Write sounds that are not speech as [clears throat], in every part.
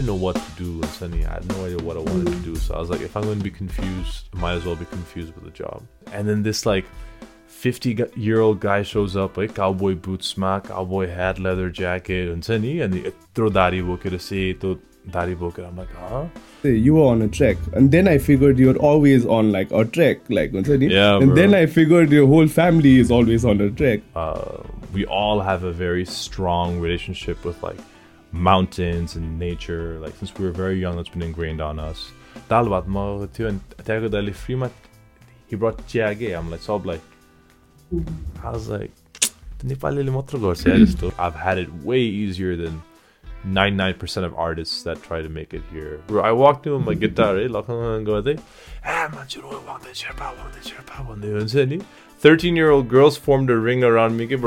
didn't know what to do and suddenly I had no idea what I wanted to do. So I was like, if I'm going to be confused, I might as well be confused with a job. And then this like 50 year old guy shows up, like cowboy boots, smack, cowboy hat, leather jacket, and Sunny. And he throw dari boke to see, throw book boke. I'm like, huh? You were on a trek. And then I figured you're always on like a trek, like Sunny. Yeah. And bro. then I figured your whole family is always on a trek. Uh, we all have a very strong relationship with like mountains and nature. Like since we were very young, it's been ingrained on us. Talbat marre too, and Tego Dali Freeman, he brought Chiage. I'm like, so like, I was like, I've had it way easier than 99% of artists that try to make it here. Bro, I walked to with my guitar, eh? and go there. I'm man, you know, want the chirpa, want the chirpa, want the unseni. 13 year old girls formed a ring around me. [laughs] And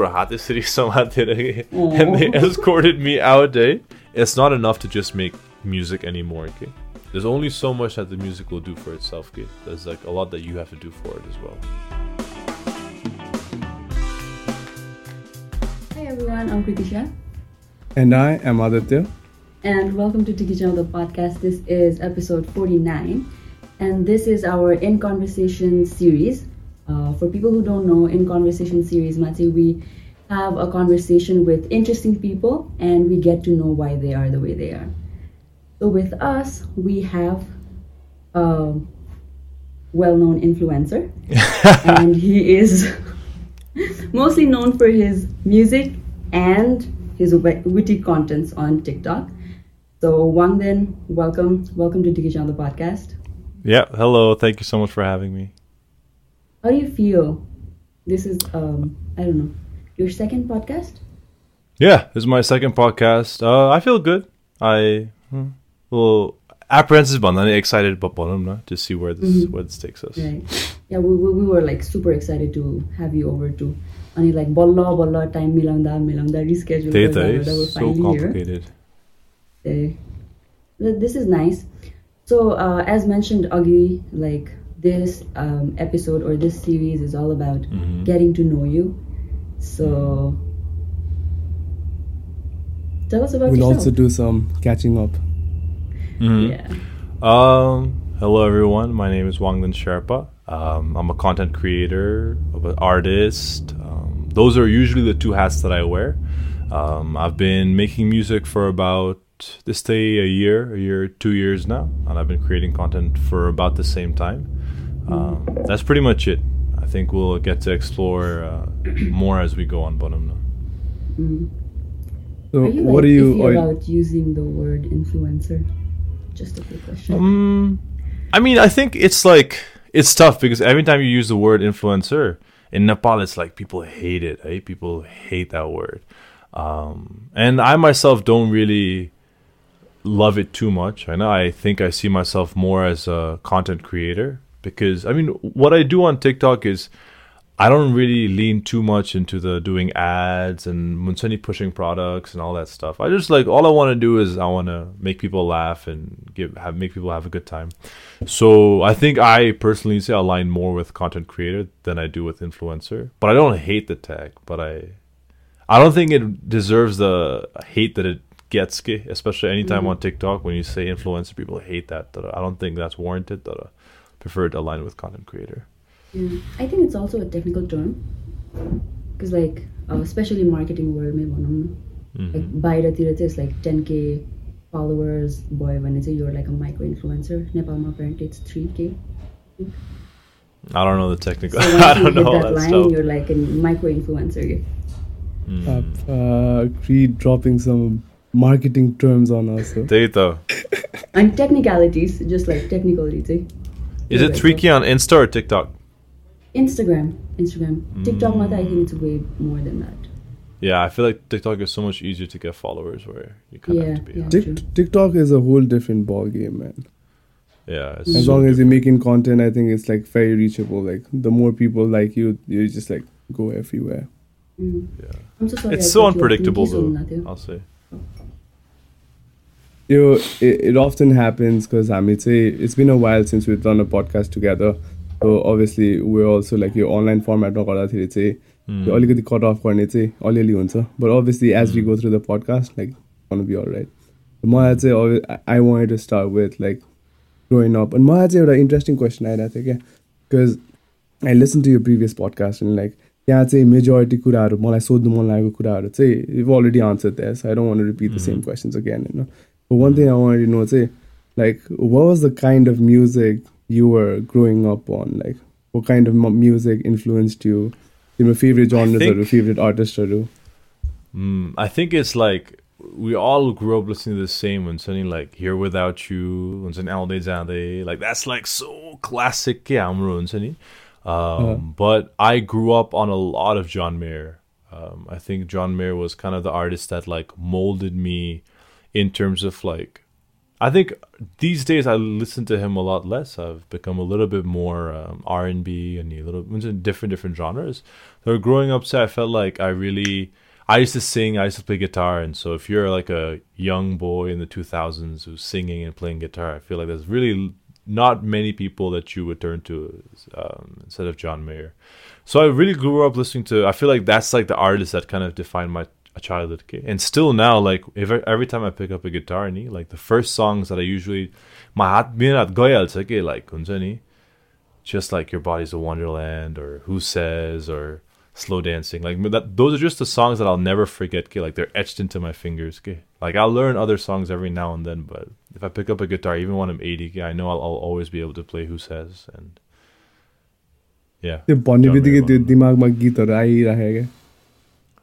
they escorted me out. Eh? It's not enough to just make music anymore. Okay? There's only so much that the music will do for itself. Okay? There's like a lot that you have to do for it as well. Hi everyone, I'm Kritisha. And I am Aditya. And welcome to Tiki Channel, the podcast. This is episode 49. And this is our In Conversation series uh, for people who don't know, In Conversation series, Mati, we have a conversation with interesting people, and we get to know why they are the way they are. So with us, we have a well-known influencer, [laughs] and he is [laughs] mostly known for his music and his witty contents on TikTok. So Wangden, welcome, welcome to Channel the podcast. Yeah, hello. Thank you so much for having me. How do you feel? This is um, I don't know, your second podcast. Yeah, this is my second podcast. Uh, I feel good. I hmm, well apprehensive, but I'm excited about bottom to see where this where this takes us. Right. Yeah, we, we, we were like super excited to have you over too. And like balla balla time milanda milanda reschedule. Data गर्दा is गर्दा we're so finally here. complicated. Uh, th- this is nice. So, as mentioned, Agi, like this um, episode or this series is all about Mhm. getting to know you. So, tell us about we'll yourself. also do some catching up Mhm. yeah. Um, hello everyone. My name is Wangden Sherpa. Um, I'm a content creator, I'm an artist. Um, those are usually the two hats that I wear. Um, I've been making music for about this day a year, a year, two years now, and I've been creating content for about the same time. Um, that's pretty much it. I think we'll get to explore uh, more as we go on Bonham now. Mhm. so Are you what like, are you are, about using the word influencer? Just a quick question. Um, I mean, I think it's like it's tough because every time you use the word influencer in Nepal, it's like people hate it. Right? People hate that word, um, and I myself don't really love it too much. I know. I think I see myself more as a content creator because I mean, what I do on TikTok is I don't really lean too much into the doing ads and Munsani pushing products and all that stuff. I just like all I want to do is I want to make people laugh and give have make people have a good time. So I think I personally say align more with content creator than I do with influencer. But I don't hate the tag, but I I don't think it deserves the hate that it gets, especially anytime mm-hmm. on TikTok when you say influencer, people hate that. that I don't think that's warranted. Uh, That I prefer to align with content creator. Yeah. I think it's also a technical term. Because, like, uh, especially marketing world, may भनौँ न Mhm. like बाहिरतिर चाहिँ it's like 10k followers भयो भने चाहिँ you're like a micro influencer नेपालमा apparently it's 3k I don't know the technical. so I [laughs] once you don't hit know all that that line stuff. you're like a micro influencer Mm. uh, uh, Creed dropping some marketing terms on us so. Data. [laughs] and technicalities just like technically चाहिँ Is it tricky on Insta or TikTok? Instagram, Instagram, mm. TikTok. Mata, I think it's way more than that. Yeah, I feel like TikTok is so much easier to get followers where you kind of yeah, have to be. Yeah, Tick- TikTok is a whole different ball game, man. Yeah, as so long different. as you're making content, I think it's like very reachable. Like the more people like you, you just like go everywhere. Mm. Yeah, so sorry, it's I so unpredictable though. I'll say. त्यो it often happens because हामी चाहिँ it's been a while since with run a podcast together so obviously we also like yo online फर्मेटमा गर्दाखेरि चाहिँ अलिकति cut off गर्ने चाहिँ अलिअलि हुन्छ but obviously as we go through the podcast like on be all right मलाई चाहिँ I want to start with like growing up अनि मलाई चाहिँ एउटा इन्ट्रेस्टिङ क्वेसन आइरहेको थियो क्या because I listen to you previous podcast अनि लाइक त्यहाँ चाहिँ मेजोरिटी कुराहरू मलाई सोध्नु मन लागेको कुराहरू चाहिँ already answer that's I don't want repeat the same questions again होइन But one thing I wanted to know, say, like, what was the kind of music you were growing up on? Like, what kind of music influenced you? Your favorite genres think, or your favorite artists or do? Mm, I think it's like we all grew up listening to the same when suddenly like Here Without You, and Alde Zade, like that's like so classic Yeah, I'm suddenly. Um, uh-huh. but I grew up on a lot of John Mayer. Um, I think John Mayer was kind of the artist that like molded me in terms of like I think these days I listen to him a lot less. I've become a little bit more um, R and B and a little different different genres. So growing up, I felt like I really I used to sing, I used to play guitar, and so if you're like a young boy in the 2000s who's singing and playing guitar, I feel like there's really not many people that you would turn to um, instead of John Mayer. So I really grew up listening to. I feel like that's like the artist that kind of defined my a childhood kid. And still now, like if I, every time I pick up a guitar, ni, like the first songs that I usually my hat minat goyal ke like kunjani, just like your body's a wonderland or who says or slow dancing. Like that, those are just the songs that I'll never forget. Ke, like they're etched into my fingers. Ke. Like I'll learn other songs every now and then, but if I pick up a guitar, even when I'm 80, ke, I know I'll, I'll always be able to play who says and yeah. त्यो भन्ने बित्तिकै त्यो दिमागमा गीतहरू आइराखेको क्या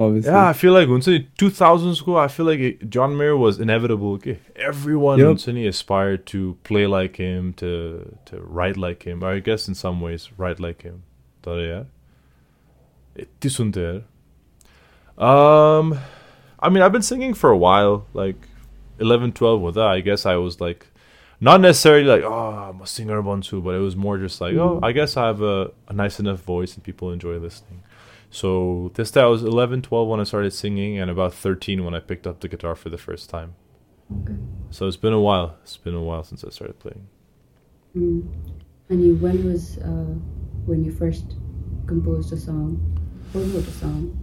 obviously. Yeah, I feel like once in 2000 school, I feel like John Mayer was inevitable. Okay, everyone yep. Aspired to play like him, to to write like him. Or I guess in some ways, write like him. yeah. Um, I mean, I've been singing for a while, like 11, 12 with that. I guess I was like, not necessarily like, oh, I'm a singer, Bonsu, but it was more just like, mm-hmm. oh, I guess I have a, a nice enough voice and people enjoy listening. So this I was 11, 12 when I started singing, and about 13 when I picked up the guitar for the first time. Okay. So it's been a while. It's been a while since I started playing. Mm. And you, when was uh, when you first composed a song or wrote a song?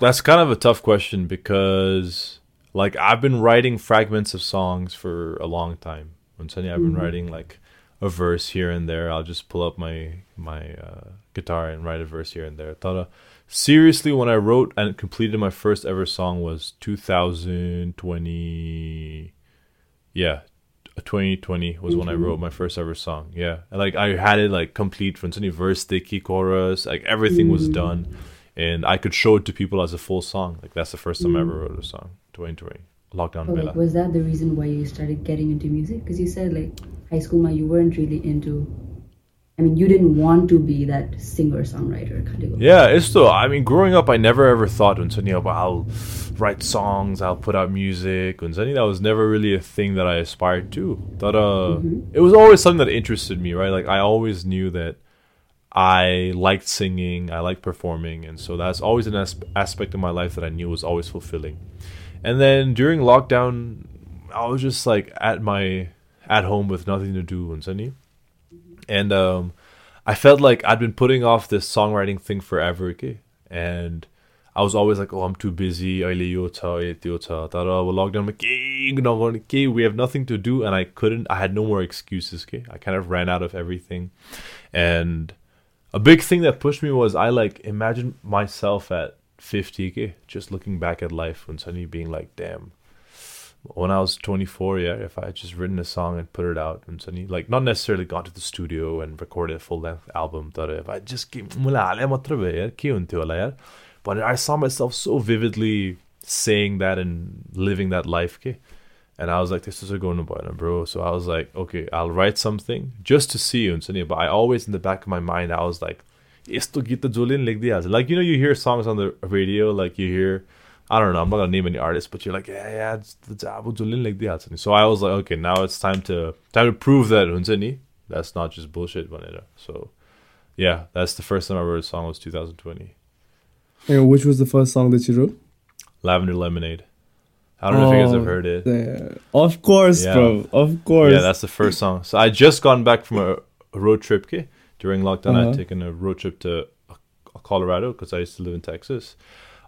That's kind of a tough question because, like, I've been writing fragments of songs for a long time. When suddenly I've been mm-hmm. writing like a verse here and there. I'll just pull up my my uh, guitar and write a verse here and there. Thought, seriously, when I wrote and completed my first ever song was 2020. Yeah, 2020 was mm-hmm. when I mm-hmm. wrote my first ever song. Yeah, and, like I had it like complete from any verse, sticky chorus, like everything mm-hmm. was done, and I could show it to people as a full song. Like that's the first time mm-hmm. I ever wrote a song. 2020 lockdown. Oh, like, was that the reason why you started getting into music? Because you said like high school, man, you weren't really into I mean, you didn't want to be that singer songwriter kind of. Yeah, it's still. I mean, growing up, I never ever thought know, I'll write songs, I'll put out music. When that was never really a thing that I aspired to. That uh, mm-hmm. it was always something that interested me, right? Like I always knew that I liked singing, I liked performing, and so that's always an as- aspect of my life that I knew was always fulfilling. And then during lockdown, I was just like at my at home with nothing to do, and and um, I felt like I'd been putting off this songwriting thing forever, okay? And I was always like, oh, I'm too busy. we have nothing to do, and I couldn't. I had no more excuses. Okay, I kind of ran out of everything, and a big thing that pushed me was I like imagine myself at 50, okay, just looking back at life and suddenly being like, damn, when I was 24, yeah, if I had just written a song and put it out and suddenly, like, not necessarily gone to the studio and recorded a full length album, but if I just came, but I saw myself so vividly saying that and living that life? And I was like, this is a going to bro. So I was like, okay, I'll write something just to see you. But I always, in the back of my mind, I was like, like, you know, you hear songs on the radio, like you hear I don't know. I'm not gonna name any artists, but you're like, yeah, yeah, it's Julin like the So I was like, okay, now it's time to time to prove that Hunseni, that's not just bullshit, Vanilla. So yeah, that's the first time I wrote a song was 2020. And which was the first song that you wrote? Lavender Lemonade. I don't oh, know if you guys have heard it. Yeah. Of course, yeah. bro. Of course. Yeah, that's the first song. So I just gone back from a, a road trip. Okay? During lockdown, uh-huh. I'd taken a road trip to Colorado because I used to live in Texas.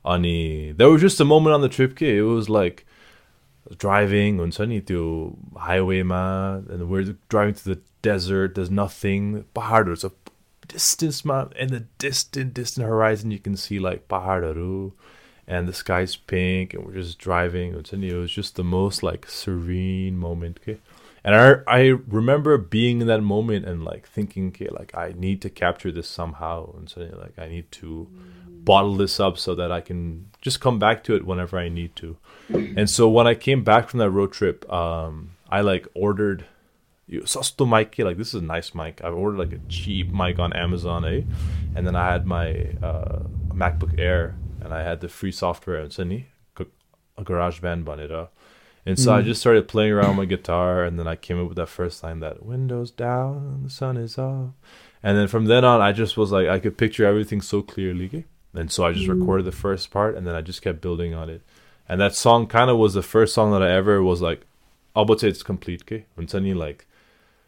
अनि there was just a moment on the trip के it was like driving हुन्छ नि त्यो हाइवेमा and we're driving to the desert there's nothing पहाडहरू छ डिस्टेन्समा in the distant distant horizon you can see like पहाडहरू and the sky's pink and we're just driving हुन्छ नि it was just the most like serene moment okay and I I remember being in that moment and like thinking, okay, like I need to capture this somehow, and so like I need to bottle this up so that I can just come back to it whenever I need to. And so when I came back from that road trip, um, I like ordered you sasto mic, like this is a nice mic. I ordered like a cheap mic on Amazon, eh? And then I had my uh, MacBook Air and I had the free software and Sydney, a GarageBand banera. And so I just started playing around with my guitar, and then I came up with that first line that windows down, the sun is up. And then from then on, I just was like, I could picture everything so clearly. And so I just recorded the first part, and then I just kept building on it. And that song kind of was the first song that I ever was like, I would say it's complete. Okay? When suddenly, like,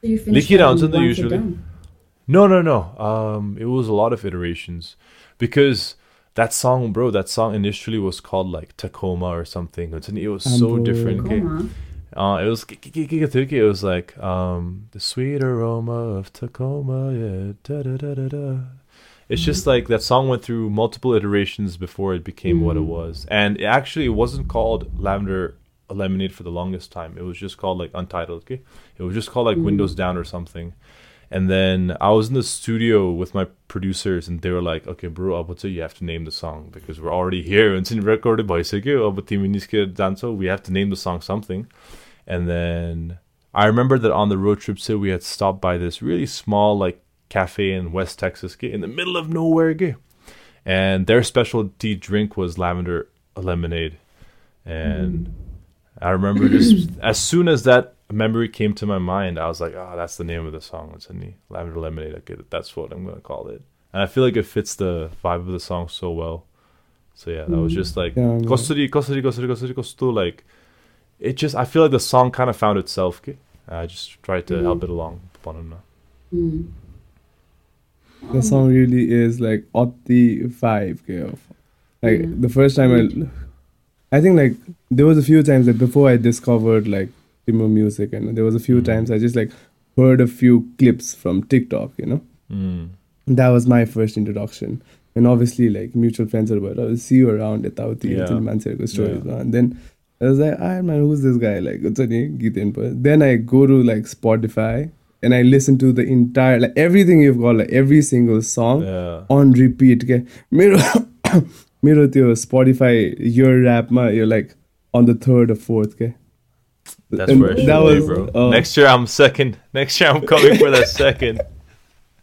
So you finished Lick it that out in to the usually. no, no, no. Um, it was a lot of iterations because that song, bro, that song initially was called like Tacoma or something. It was so different. okay? Uh, it was it was like um the sweet aroma of Tacoma, yeah. Da, da, da, da, da. It's just mm-hmm. like that song went through multiple iterations before it became what it mm-hmm. was, and it actually it wasn't called Lavender Lemonade for the longest time. It was just called like Untitled. Okay, it was just called like mm-hmm. Windows Down or something. And then I was in the studio with my producers, and they were like, "Okay, bro, would you have to name the song because we're already here. It's in recorded by But we have to name the song something." And then I remember that on the road trip, so we had stopped by this really small like cafe in West Texas, in the middle of nowhere. And their specialty drink was lavender lemonade. And I remember just [clears throat] as soon as that memory came to my mind, I was like, "Oh, that's the name of the song. It's in the lavender lemonade. Okay, that's what I'm gonna call it." And I feel like it fits the vibe of the song so well. So yeah, that was just mm. like Yeah, man. kosuri, kosuri, kosuri, kosuri, kostu. Like it just, I feel like the song kind of found itself. Okay, I just tried to mm-hmm. help it along. Banana. The song really is like at the vibe, like Yeah. the first time I, I think like there was a few times that before I discovered like Timur music, and there was a few Mm. times I just like heard a few clips from TikTok, you know. Mm. That was my first introduction. And obviously, like mutual friends are about, I'll see you around at Tauti, Yeah. yeah. stories. Yeah. And then I was like, ah, man, who's this guy? Like, what's Geet input. Then I go to like Spotify and I listen to the entire, like everything you've got, like every single song Yeah. on repeat. के मेरो [coughs] मेरो त्यो Spotify yo ऱ्यापमा yo like on the third or fourth के That's And where it should that be, was- bro. oh. Next year I'm second. Next year I'm coming for that second.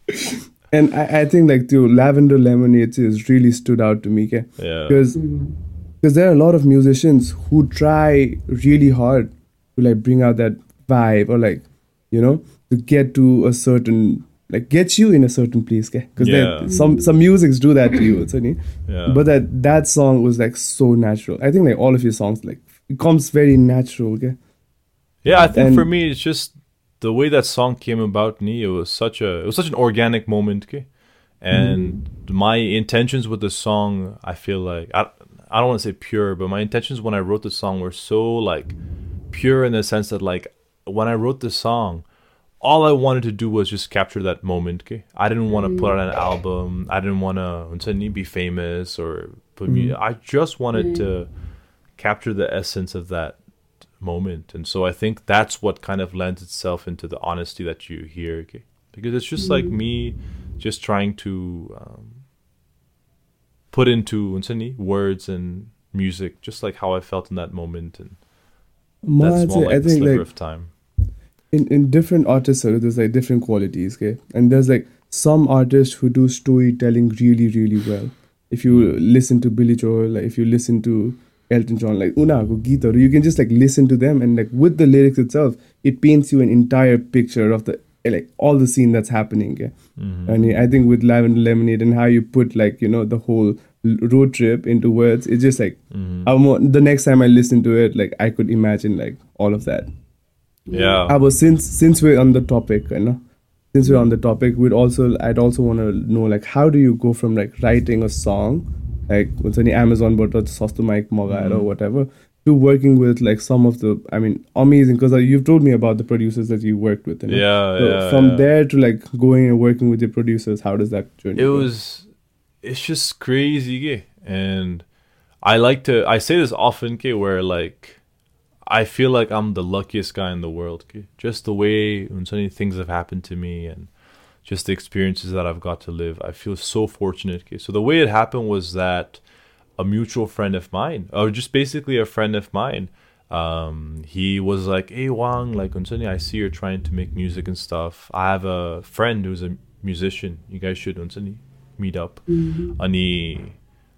[laughs] And I, I think like the Lavender Lemonade is really stood out to me. Okay? Yeah. Because because there are a lot of musicians who try really hard to like bring out that vibe or like you know to get to a certain like get you in a certain place because Yeah. some some musics do that to you [coughs] only Yeah. but that that song was like so natural i think like all of your songs like it comes very natural okay Yeah, I think for me it's just the way that song came about me, it was such a it was such an organic moment, okay? And mm-hmm. my intentions with the song, I feel like I I don't want to say pure, but my intentions when I wrote the song were so like pure in the sense that like when I wrote the song, all I wanted to do was just capture that moment. Okay, I didn't want to put out an album. I didn't want to be famous or put mm. I just wanted mm. to capture the essence of that moment, and so I think that's what kind of lends itself into the honesty that you hear. Okay, because it's just mm. like me, just trying to um, put into words and music, just like how I felt in that moment, and that's more like the think, sliver like, of time in, in different artists there's like different qualities okay and there's like some artists who do storytelling really really well if you listen to billy joel like if you listen to elton john like unako guitar you can just like listen to them and like with the lyrics itself it paints you an entire picture of the like all the scene that's happening okay? mm-hmm. and i think with lavender lemonade and how you put like you know the whole road trip into words it's just like mm-hmm. the next time i listen to it like i could imagine like all of that yeah. uh, but since since we're on the topic, you know, since we're on the topic, we'd also I'd also want to know like how do you go from like writing a song, like Amazon but sasto mic mogaएर or whatever, to working with like some of the I mean amazing because uh, you've told me about the producers that you worked with. You know? Yeah, So yeah. from yeah. there to like going and working with your producers, how does that journey? it go? was it's just crazy and i like to i say this often gay, where like i feel like i'm the luckiest guy in the world just the way when so many things have happened to me and just the experiences that i've got to live i feel so fortunate so the way it happened was that a mutual friend of mine or just basically a friend of mine um, he was like hey wang like Unsuni, i see you're trying to make music and stuff i have a friend who's a musician. You guys should Unsuni, meet up. Ani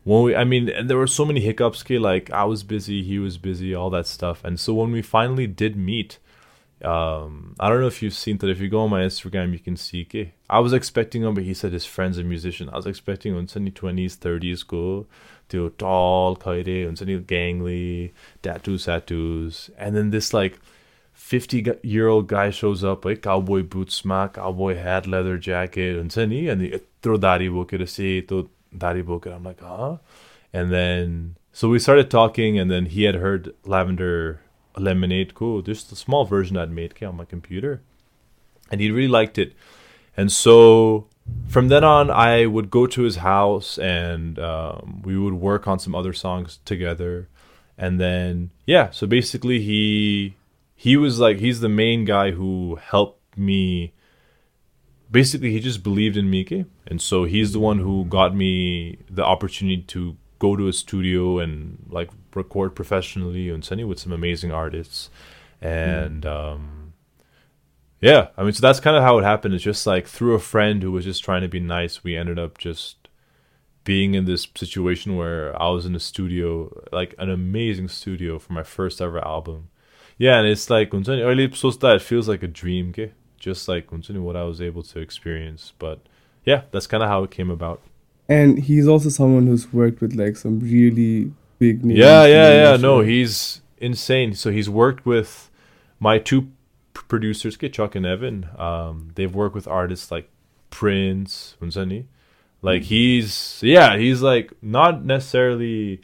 when we i mean and there were so many hiccups okay like i was busy he was busy all that stuff. And so when we finally did meet um i don't know if you've seen that if you go on my instagram you can see okay i was expecting him but he said his friend's a musician. I was expecting him 20s 30s go to tall kaide gangly tattoos tattoos. And then this like 50 year old guy shows up like cowboy boots smack cowboy hat leather jacket and sani and the throw dari boker say to dari boker. I'm like huh? And then so we started talking and then he had heard lavender lemonade. Cool. Just a small version i'd made okay, on my computer. And he really liked it. And so from then on i would go to his house and um, we would work on some other songs together. And then yeah so basically he he was like he's the main guy who helped me basically he just believed in Mike, and so he's the one who got me the opportunity to go to a studio and like record professionally and send you with some amazing artists, and mm. um, yeah, I mean, so that's kind of how it happened. It's just like through a friend who was just trying to be nice, we ended up just being in this situation where I was in a studio, like an amazing studio for my first ever album. Yeah, and it's like, it feels like a dream. Okay? just like what I was able to experience. But yeah, that's kind of how it came about. And he's also someone who's worked with like some really big names. Yeah, yeah, yeah. No, he's insane. So he's worked with my two producers, Chuck and Evan. Um, they've worked with artists like Prince, Unsani. Like mm-hmm. he's yeah, he's like not necessarily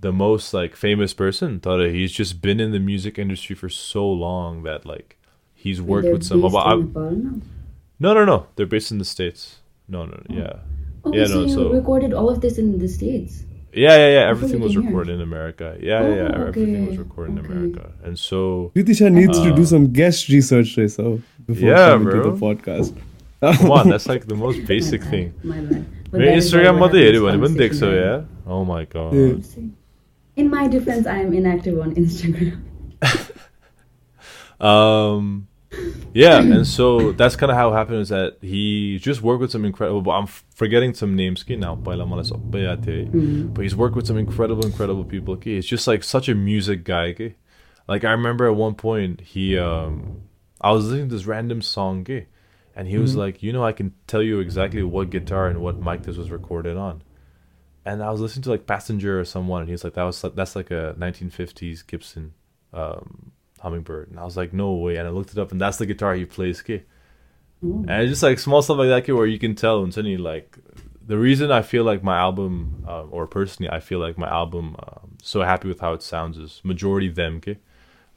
the most like famous person. He's just been in the music industry for so long that like he's worked They're with some based about, in Nepal now? no no no they're based in the states no no yeah Oh, Yeah, so no, you so- recorded all of this in the states. yeah yeah yeah Before everything you was came here. recorded in america yeah yeah, yeah Oh, everything was okay, recorded in okay. america and so Ritisha needs to do Uh, some guest research, right, so before Yeah, coming to bro. the podcast. come on that's like the [laughs] most basic My bad, thing My bad. But Maybe that is instagram what मात्रै हेऱ्यो happens भने पनि देख्छौ conversation, yeah oh my god Yeah. In my defense, I am inactive on Instagram. Um, [laughs] yeah, and so that's kind of how it happened is that he just worked with some incredible. I'm forgetting some names now, mm-hmm. but he's worked with some incredible, incredible people. Okay, it's just like such a music guy. Okay? Like I remember at one point he, um, I was listening to this random song, okay, and he was mm-hmm. like, you know, I can tell you exactly what guitar and what mic this was recorded on. And I was listening to like Passenger or someone, and he's like, that was that's like a 1950s Gibson um, Hummingbird. And I was like, no way. And I looked it up, and that's the guitar he plays, okay? Mm. And it's just like small stuff like that, okay, where you can tell, and suddenly, like, the reason I feel like my album, uh, or personally, I feel like my album, uh, so happy with how it sounds, is majority them, okay?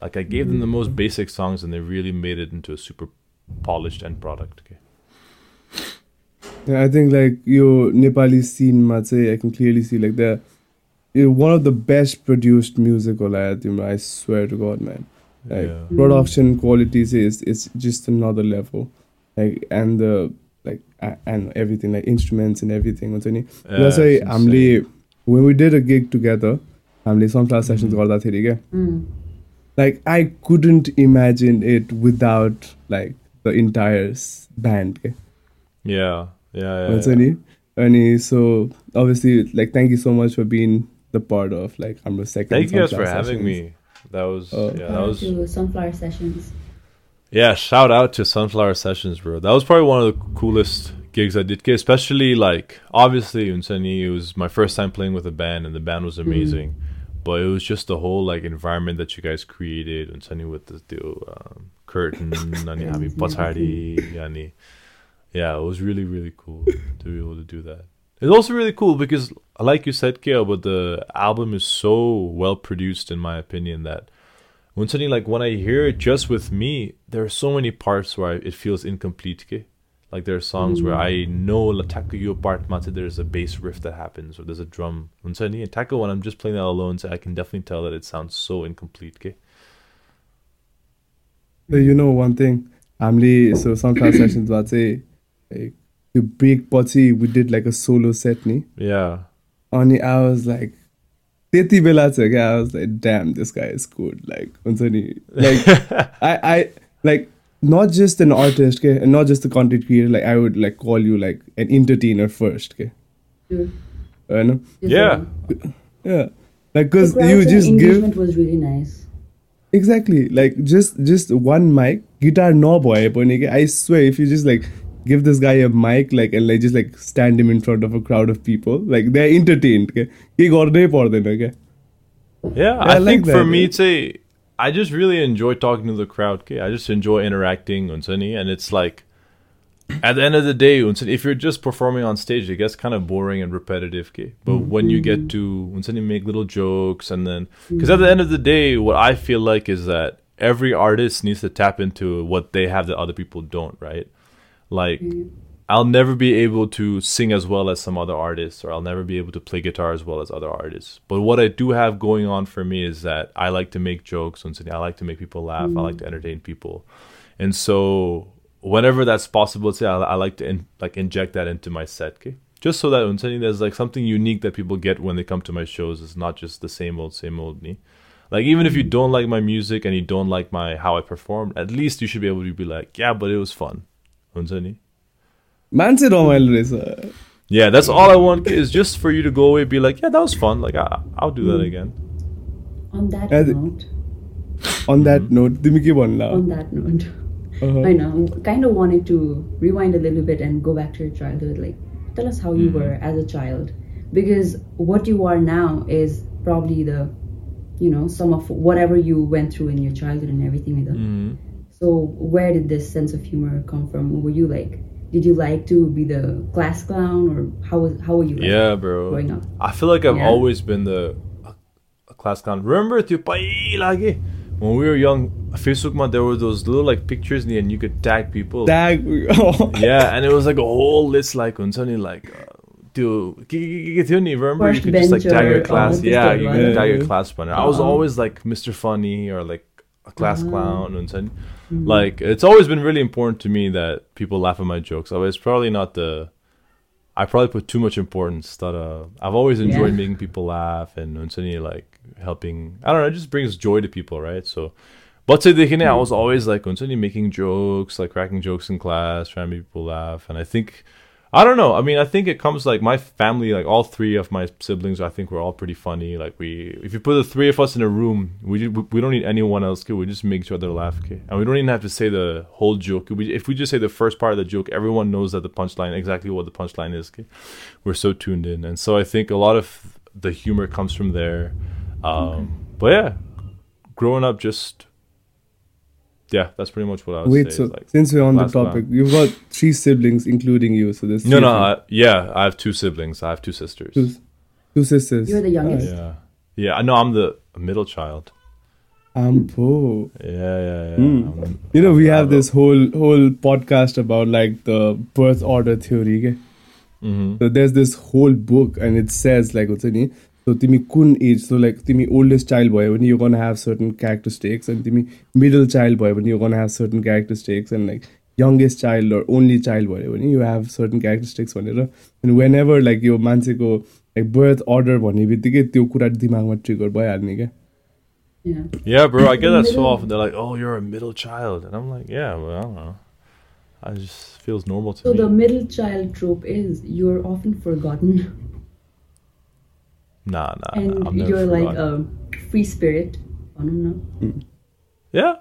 Like, I gave mm-hmm. them the mm. most basic songs, and they really made it into a super polished end product, okay? Yeah, I think, like, your Nepali scene, Matse, I can clearly see, like, the. One of the best produced music, I swear to God, man. Like Yeah. production qualities is is just another level, like and the like a- and everything like instruments and everything. हुन्छ नि Yeah, that's why it's हामीले insane. when we did a gig together, हामीले sunflower sessions Mhm. गर्दाखेरि क्या Mm. like I couldn't imagine it without like the entire s- band. क्या yeah yeah yeah, हुन्छ yeah. नि अनि so obviously like thank you so much for being the part of like हाम्रो second thank you guys for Sunflower having Sessions. me That was uh, oh. yeah, that was to Sunflower Sessions. Yeah, shout out to Sunflower Sessions, bro. That was probably one of the coolest gigs I did, especially like obviously Unseni, it was my first time playing with a band and the band was mm-hmm. amazing. Mm-hmm. But it was just the whole like environment that you guys created um, and Sunny with the deal um, curtain, Nani Habi Patari, Yani. Yeah, it was really, really cool to be able to do that. It's also really cool because, like you said, Keo, but the album is so well produced, in my opinion, that when suddenly, like, when I hear it just with me, there are so many parts where it feels incomplete. Okay? Like, there are songs mm. where I know you apart, mate, there's a bass riff that happens, or there's a drum. When suddenly, Taka, when I'm just playing that alone, so I can definitely tell that it sounds so incomplete. Okay? You know, one thing, I'm Lee. so sometimes sessions, I'd say, eh, like, त्यो break पछि we did like a solo set नि Yeah. अनि I was like त्यति बेला चाहिँ क्या I was like damn this guy is good like हुन्छ नि like [laughs] I I like not just an artist okay, and not just a content creator like I would like call you like an entertainer first okay Sure. you know Just, Yeah. uh, yeah like the because crowd you and just give engagement was really nice. Exactly. Like just just one mic, guitar no boy. I swear, if you just like give this guy a mic, like and like just like stand him in front of a crowd of people, like they're entertained. Okay? He got there for them. Okay. Yeah, I I, like think for that, me, yeah. it's a, I just really enjoy talking to the crowd. Okay, I just enjoy interacting and it's like, at the end of the day, if you're just performing on stage, it gets kind of boring and repetitive. Okay, but mm-hmm. when you get to Unsani make little jokes, and then because at the end of the day, what I feel like is that every artist needs to tap into what they have that other people don't. Right, like. Mm-hmm. I'll never be able to sing as well as some other artists, or I'll never be able to play guitar as well as other artists. But what I do have going on for me is that I like to make jokes on Sydney. I like to make people laugh. I like to mm-hmm. entertain people, and so whenever that's possible, say I, I like to in, like inject that into my set, okay? Just so that Sydney there's like something unique that people get when they come to my shows. It's not just the same old, same old me. Like even if you mm-hmm. don't like my music and you don't like my how I performed, at least you should be able to be like, yeah, but it was fun. हुन्छ नि? मान्छे रमाइलो रहेछ Yeah, that's all I want is just for you to go away, be like, yeah, that was fun. Like, I, I'll do that again. On that Yeah, the- note, on that note तिमी के भन्ला on that note, Uh-huh. I know, kind of wanted to rewind a little bit and go back to your childhood. Like, tell us how you Mhm. were as a child, because what you are now is probably the, you know, some of whatever you went through in your childhood and everything like that. So where did this sense of humor come from? Were you like, did you like to be the class clown, or how was how were you? Like yeah, bro. Growing up, I feel like I've yeah. always been the class clown. Remember to lagi when we were young, Facebook man, there were those little like pictures and you could tag people. Tag. [laughs] Oh. Yeah, and it was like a whole list like on Sony like. Uh, Do remember First you could just like tag your class, yeah, you could tag your class partner. I was uh-huh. always like Mr. Funny or like a class uh-huh. clown and नि Mm. like it's always been really important to me that people laugh at my jokes. I was probably not the I probably put too much importance that uh I've always enjoyed Yeah. making people laugh and Unsuni like helping I don't know, it just brings joy to people, right? So but say the I Mm. was always like Unsuni making jokes, like cracking jokes in class, trying to make people laugh. And I think I don't know. I mean, I think it comes like my family, like all three of my siblings. I think we're all pretty funny. Like we, if you put the three of us in a room, we ju- we don't need anyone else. Okay? We just make each other laugh. Okay? And we don't even have to say the whole joke. We, if we just say the first part of the joke, everyone knows that the punchline exactly what the punchline is. Okay? We're so tuned in, and so I think a lot of the humor comes from there. Um, But yeah, growing up, just yeah, that's pretty much what I would Wait, say. so like, since we're on the class clown. topic, you've got three siblings, including you. So there's no, no. I, yeah, I have two siblings. I have two sisters. two, two sisters. You're the youngest? Yeah. Yeah, I know I'm the middle child. I'm poor. Yeah, yeah, yeah. Hmm. I'm- You know, we I'm- have this whole whole podcast about like the birth order theory. Okay? Mhm. So there's this whole book, and it says like what's नि so तिमी कुन age so like तिमी oldest child भयो भने you're gonna have certain characteristics and तिमी middle child भयो भने you're gonna have certain characteristics and like youngest child or only child भयो भने you have certain characteristics भनेर and whenever like यो मान्छेको like birth order भन्ने बित्तिकै त्यो कुरा दिमागमा ट्रिगर भइहाल्ने क्या Yeah. Yeah, bro, I get that so Middle- often. They're like, "Oh, you're a middle child," and I'm like, "Yeah, well, I don't know. I just feels normal to So me." the middle child trope is you're often forgotten, nah, nah, and nah, I'm never you're like forgotten. a free spirit. I don't know. Yeah,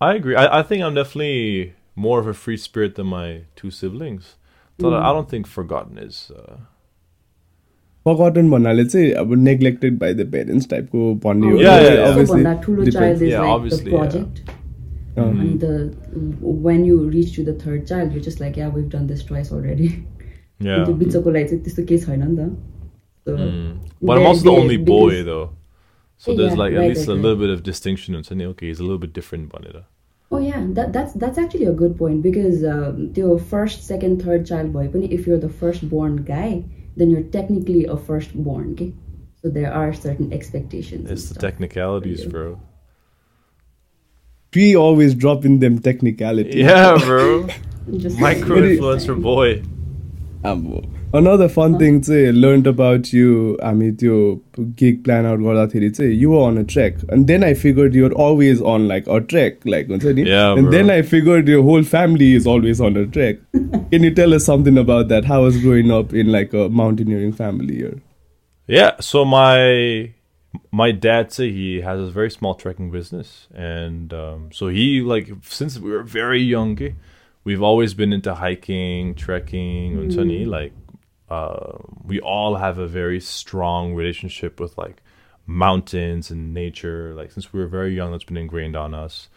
I agree. I, I think I'm definitely more of a free spirit than my two siblings. So Mm. I don't think forgotten is. Uh, forgotten भन्नाले चाहिँ अब neglected by the parents टाइपको भन्ने हो Yeah, yeah, yeah. Obviously, सबभन्दा ठुलो depends. child is Yeah, like the obviously, yeah. project. Uh, And the when you reach to the third child, you're just like, yeah, we've done this twice already. Yeah. त्यो [laughs] बिचको लागि चाहिँ त्यस्तो केही छैन नि त Mm. But I'm also the only boy because, though, so yeah, there's like at least a little bit of distinction. And saying okay, he's a little bit different, Banira. Oh yeah, that, that's that's actually a good point because um, your first, second, third child boy, if you're the firstborn guy, then you're technically a firstborn. Okay, so there are certain expectations. It's the technicalities, bro. We always drop in them technicalities. Yeah, bro. [laughs] Micro influencer boy. I'm another fun thing चाहिँ learned about you हामी त्यो gig plan out गर्दाखेरि चाहिँ you were on a trek and then I figured you're always on like a trek like हुन्छ नि Yeah, and then bro. I figured your whole family is always on a trek [laughs] can you tell us something about that how was growing up in like a mountaineering family or Yeah, so my my dad say he has a very small trekking business, and um, so he like since we were very young, eh, we've always been into hiking, trekking, and sunny. Like uh, we all have a very strong relationship with like mountains and nature. Like since we were very young, that's been ingrained on us.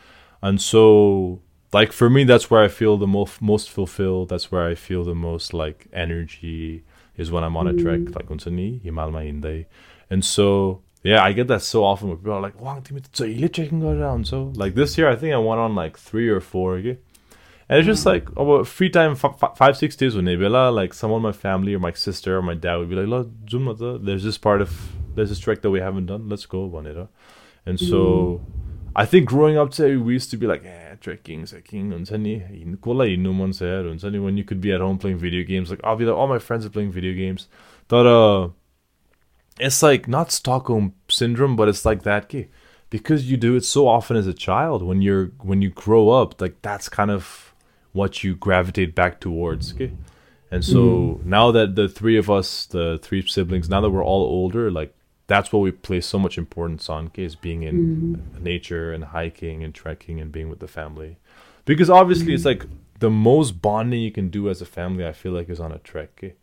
And so, like for me, that's where I feel the most most fulfilled. That's where I feel the most like energy is when I'm on a trek mm. like Unsani, Himalaya And so yeah, I get that so often where people are like, so you're checking go around." So like this year I think I went on like three or four. And it's just like about free time, f- five, six days when maybe like someone, my family or my sister or my dad would be like, there's this part of, there's this track that we haven't done. Let's go, Bonita. And so mm. I think growing up today, we used to be like, eh, trekking, trekking, unsani, when you could be at home playing video games. Like, I'll be like, all my friends are playing video games. But, uh, it's like not Stockholm syndrome, but it's like that. Because you do it so often as a child, when you're when you grow up, like that's kind of what you gravitate back towards, Okay. And so mm. now that the three of us, the three siblings, now that we're all older, like that's what we place so much importance on, okay, is being in mm-hmm. nature and hiking and trekking and being with the family. Because obviously it's mm. like the most bonding you can do as a family, I feel like, is on a trek. Okay?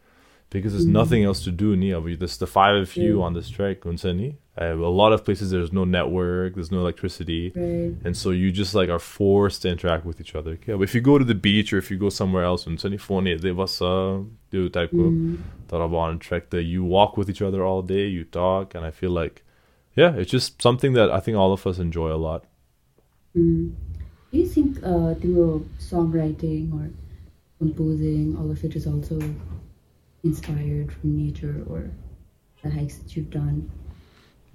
Because there's nothing else to do, ni. There's the five of you Yeah. on this trek, unsa ni. Uh, a lot of places there's no network, there's no electricity. Right. And so you just like are forced to interact with each other. Okay? But if you go to the beach or if you go somewhere else, sunny phone they was do type of on trek that you walk with each other all day, you talk, and I feel like yeah, it's just something that I think all of us enjoy a lot. Do you think uh, the songwriting or composing, all of it is also inspired from nature or the hikes that you've done?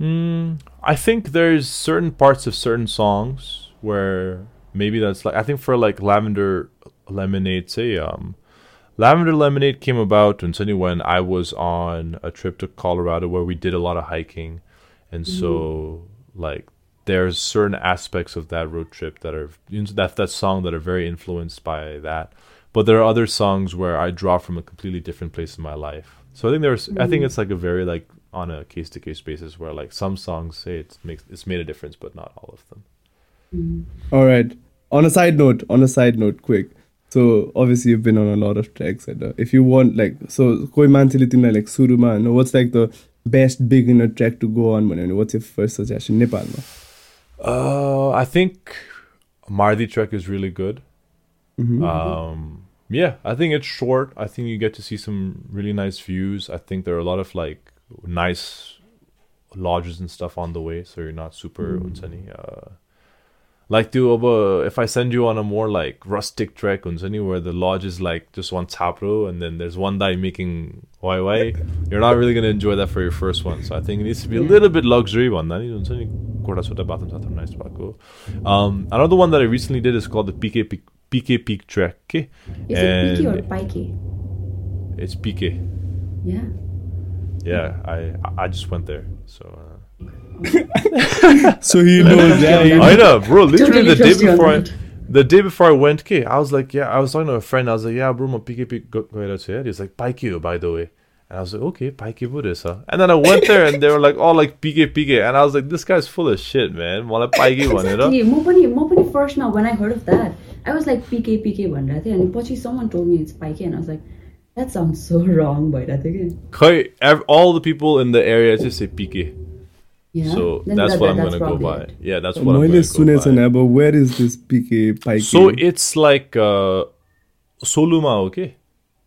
Mm, I think there's certain parts of certain songs where maybe that's like I think for like Lavender Lemonade, say um, Lavender Lemonade came about when suddenly when I was on a trip to Colorado where we did a lot of hiking, and so like there's certain aspects of that road trip that are that that song that are very influenced by that, but there are other songs where I draw from a completely different place in my life. So I think there's mm. I think mm. it's like a very like on a case to case basis where like some songs say it's makes it's made a difference, but not all of them. Mm. All right. On a side note, on a side note, quick. So obviously you've been on a lot of tracks, and uh, if you want like so, koi mansilitina like Suruman. What's like the best beginner track to go on? What's your first suggestion? Nepal. Uh, I think Mardi track is really good. Mm-hmm. Um, yeah, I think it's short. I think you get to see some really nice views. I think there are a lot of like nice lodges and stuff on the way, so you're not super mm-hmm. mm. unseni. Uh, like do if I send you on a more like rustic trek anywhere where the lodge is like just one tapro and then there's one guy making wai you're not really gonna enjoy that for your first one. So I think it needs to be a little bit luxury one. That unseni nice Um Another one that I recently did is called the PK PK Peak track. Okay. Is and it PK or Pikey? It's PK. Yeah. Yeah, I I just went there. So. Uh, so he knows that. I know, bro. Literally the day before I, the day before I went, K, I was like, yeah, I was talking to a friend. I was like, yeah, bro, my PKP going out here. He's like, Paikyu, by the way. And I was like, okay, Paikyu Buddhist, huh? And then I went there and they were like, all like PK PK. And I was like, this guy's full of shit, man. Wala Paikyu one, you know? Mobani, first now when I heard of that. I was like PK PK भनेर थिएँ अनि पछि someone told me it's Pike and I was like, that sounds so [laughs] wrong भइरहेको थियो कि Kai- ev- All the people in the area just say PK. Yeah. So Then that's that- what I'm that's gonna go probably by. it. Yeah, that's what I'm मैले gonna go सुनेको छैन by. अब where is this PK Pike? So it's like uh, Soluma, okay?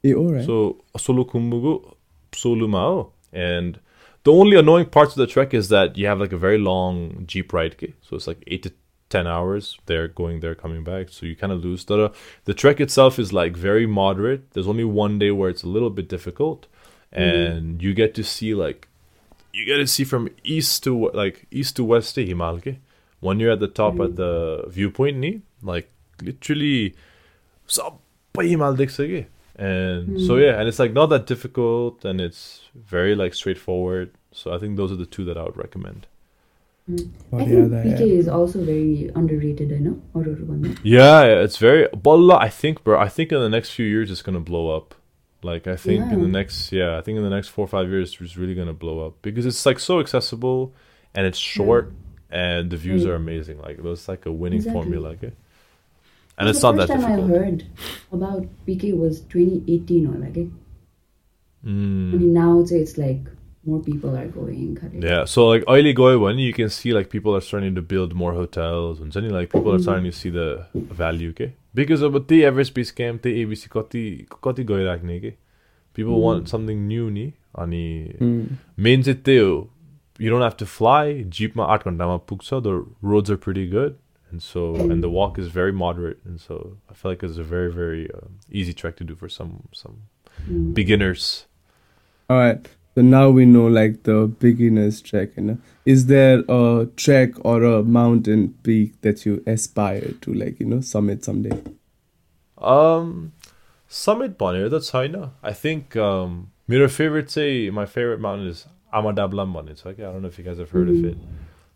A alright. So Solukhumbugu, Solumao. And the only annoying parts of the trek is that you have like a very long jeep ride. Okay? So it's like eight to 10 hours they're going there coming back so you kind of lose the the trek itself is like very moderate there's only one day where it's a little bit difficult mm-hmm. and mm. you get to see like you get to see from east to like east to west to Himalke. when you're at the top mm. at mm-hmm. the viewpoint ni like literally and mm. so yeah and it's like not that difficult and it's very like straightforward so i think those are the two that i would recommend I think other, PK yeah. is also very underrated, I know. Yeah, it's very. But I think, bro, I think in the next few years it's gonna blow up. Like I think yeah. in the next, yeah, I think in the next four or five years it's really gonna blow up because it's like so accessible, and it's short, yeah. and the views right. are amazing. Like it was like a winning exactly. formula. Okay? Eh. And it's, it's not that difficult. The first time I heard about PK was 2018 or like. Mm. I mean, now it's like more people are going. Yeah, so like Oily Goiwan, you can see like people are starting to build more hotels and suddenly like people are mm-hmm. starting to see the value, okay? Because of the Everest Base Camp, the ABC kati kati गइराख्ने के People want mm-hmm. something new ni ani means it too. you don't have to fly. Jeepma आठ घन्टामा पुग्छ. The roads are pretty good. And so, and the walk is very moderate, and so I feel like it's a very, very uh, easy trek to do for some some mm. beginners. All right. So now we know like the beginner's trek. You know, is there a trek or a mountain peak that you aspire to, like you know, summit someday? Um, summit Bonner, that's China. I think um, my favorite say my favorite mountain is Ama Dablam It's okay, I don't know if you guys have heard mm-hmm. of it.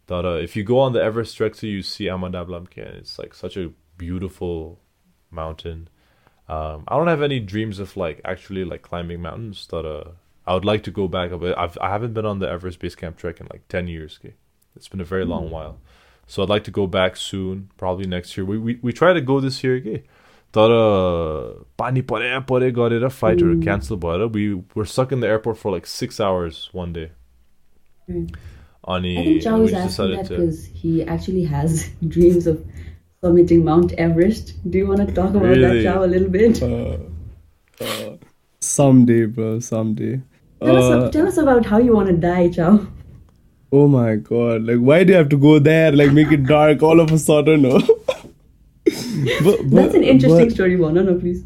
That uh, if you go on the Everest trek, to you see Ama Dablam Can. It's like such a beautiful mountain. Um, I don't have any dreams of like actually like climbing mountains. That uh I would like to go back but I've, I haven't been on the Everest base camp trek in like 10 years okay? it's been a very long while so I'd like to go back soon probably next year we, we, we try to go this year okay? तर पानी परे परे गरेर फ्लाइटहरू cancel भएर we were stuck in the airport for like six hours one day Mm. अनि I think Chow we is asking decided that to- because he actually has [laughs] dreams of summiting Mount Everest. Do you want to talk about Really? that, Chow, a little bit? Uh, uh, someday, bro. Someday. Tell, uh, us, tell us about how you want to die, Chow. Oh my god, like why do you have to go there? Like make it dark all of a sudden? No? [laughs] but, but, That's an interesting but, story, Warner. No, please.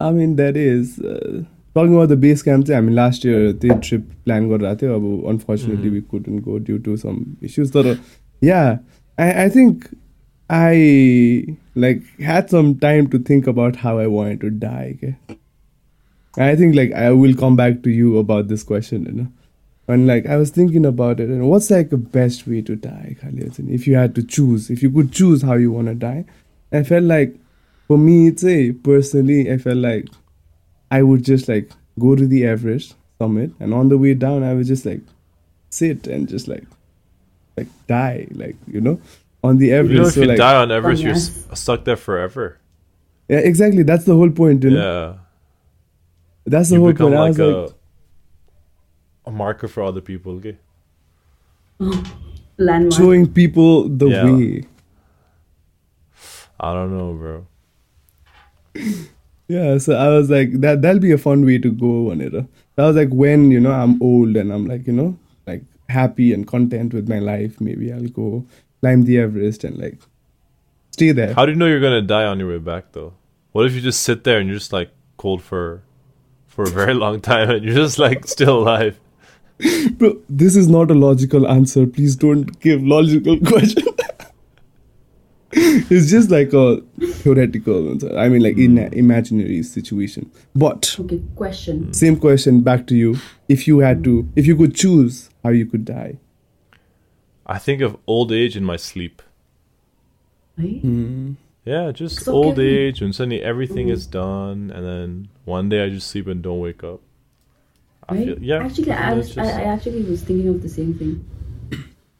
I mean, that is. Uh, talking about the base camp, I mean, last year, the trip plan got but Unfortunately, mm-hmm. we couldn't go due to some issues. So, uh, yeah, I, I think I like had some time to think about how I wanted to die. Okay? के I think like I will come back to you about this question, you know. And like I was thinking about it, and what's like the best way to die, Khalid? If you had to choose, if you could choose how you want to die, I felt like for me, it's a personally, I felt like I would just like go to the Everest summit, and on the way down, I would just like sit and just like like die, like you know, on the you know if so you like die on Everest you're stuck there forever yeah, exactly. That's the whole point, you know. yeah That's the you whole become point. I was a like, a marker for other people okay [laughs] Landmark. showing people the Yeah. way. I don't know bro [laughs] Yeah, so I was like, that that'll be a fun way to go on it. That was like when you know I'm old and I'm like you know like happy and content with my life. Maybe I'll go climb the Everest and like stay there. how do you know you're gonna die on your way back though what if you just sit there and you're just like cold for for a very long time and you're just like still alive Bro, this is not a logical answer. Please don't give logical [laughs] question. it's just like a theoretical answer. I mean, like in an hmm. imaginary situation. But Okay, question. same question back to you. If you had to, if you could choose how you could die, I think of old age in my sleep Right? Hmm. Yeah, just So old age when suddenly everything is done, and then one day I just sleep and don't wake up. Right? I feel, yeah. Actually, I, was, just... I, I, actually was thinking of the same thing.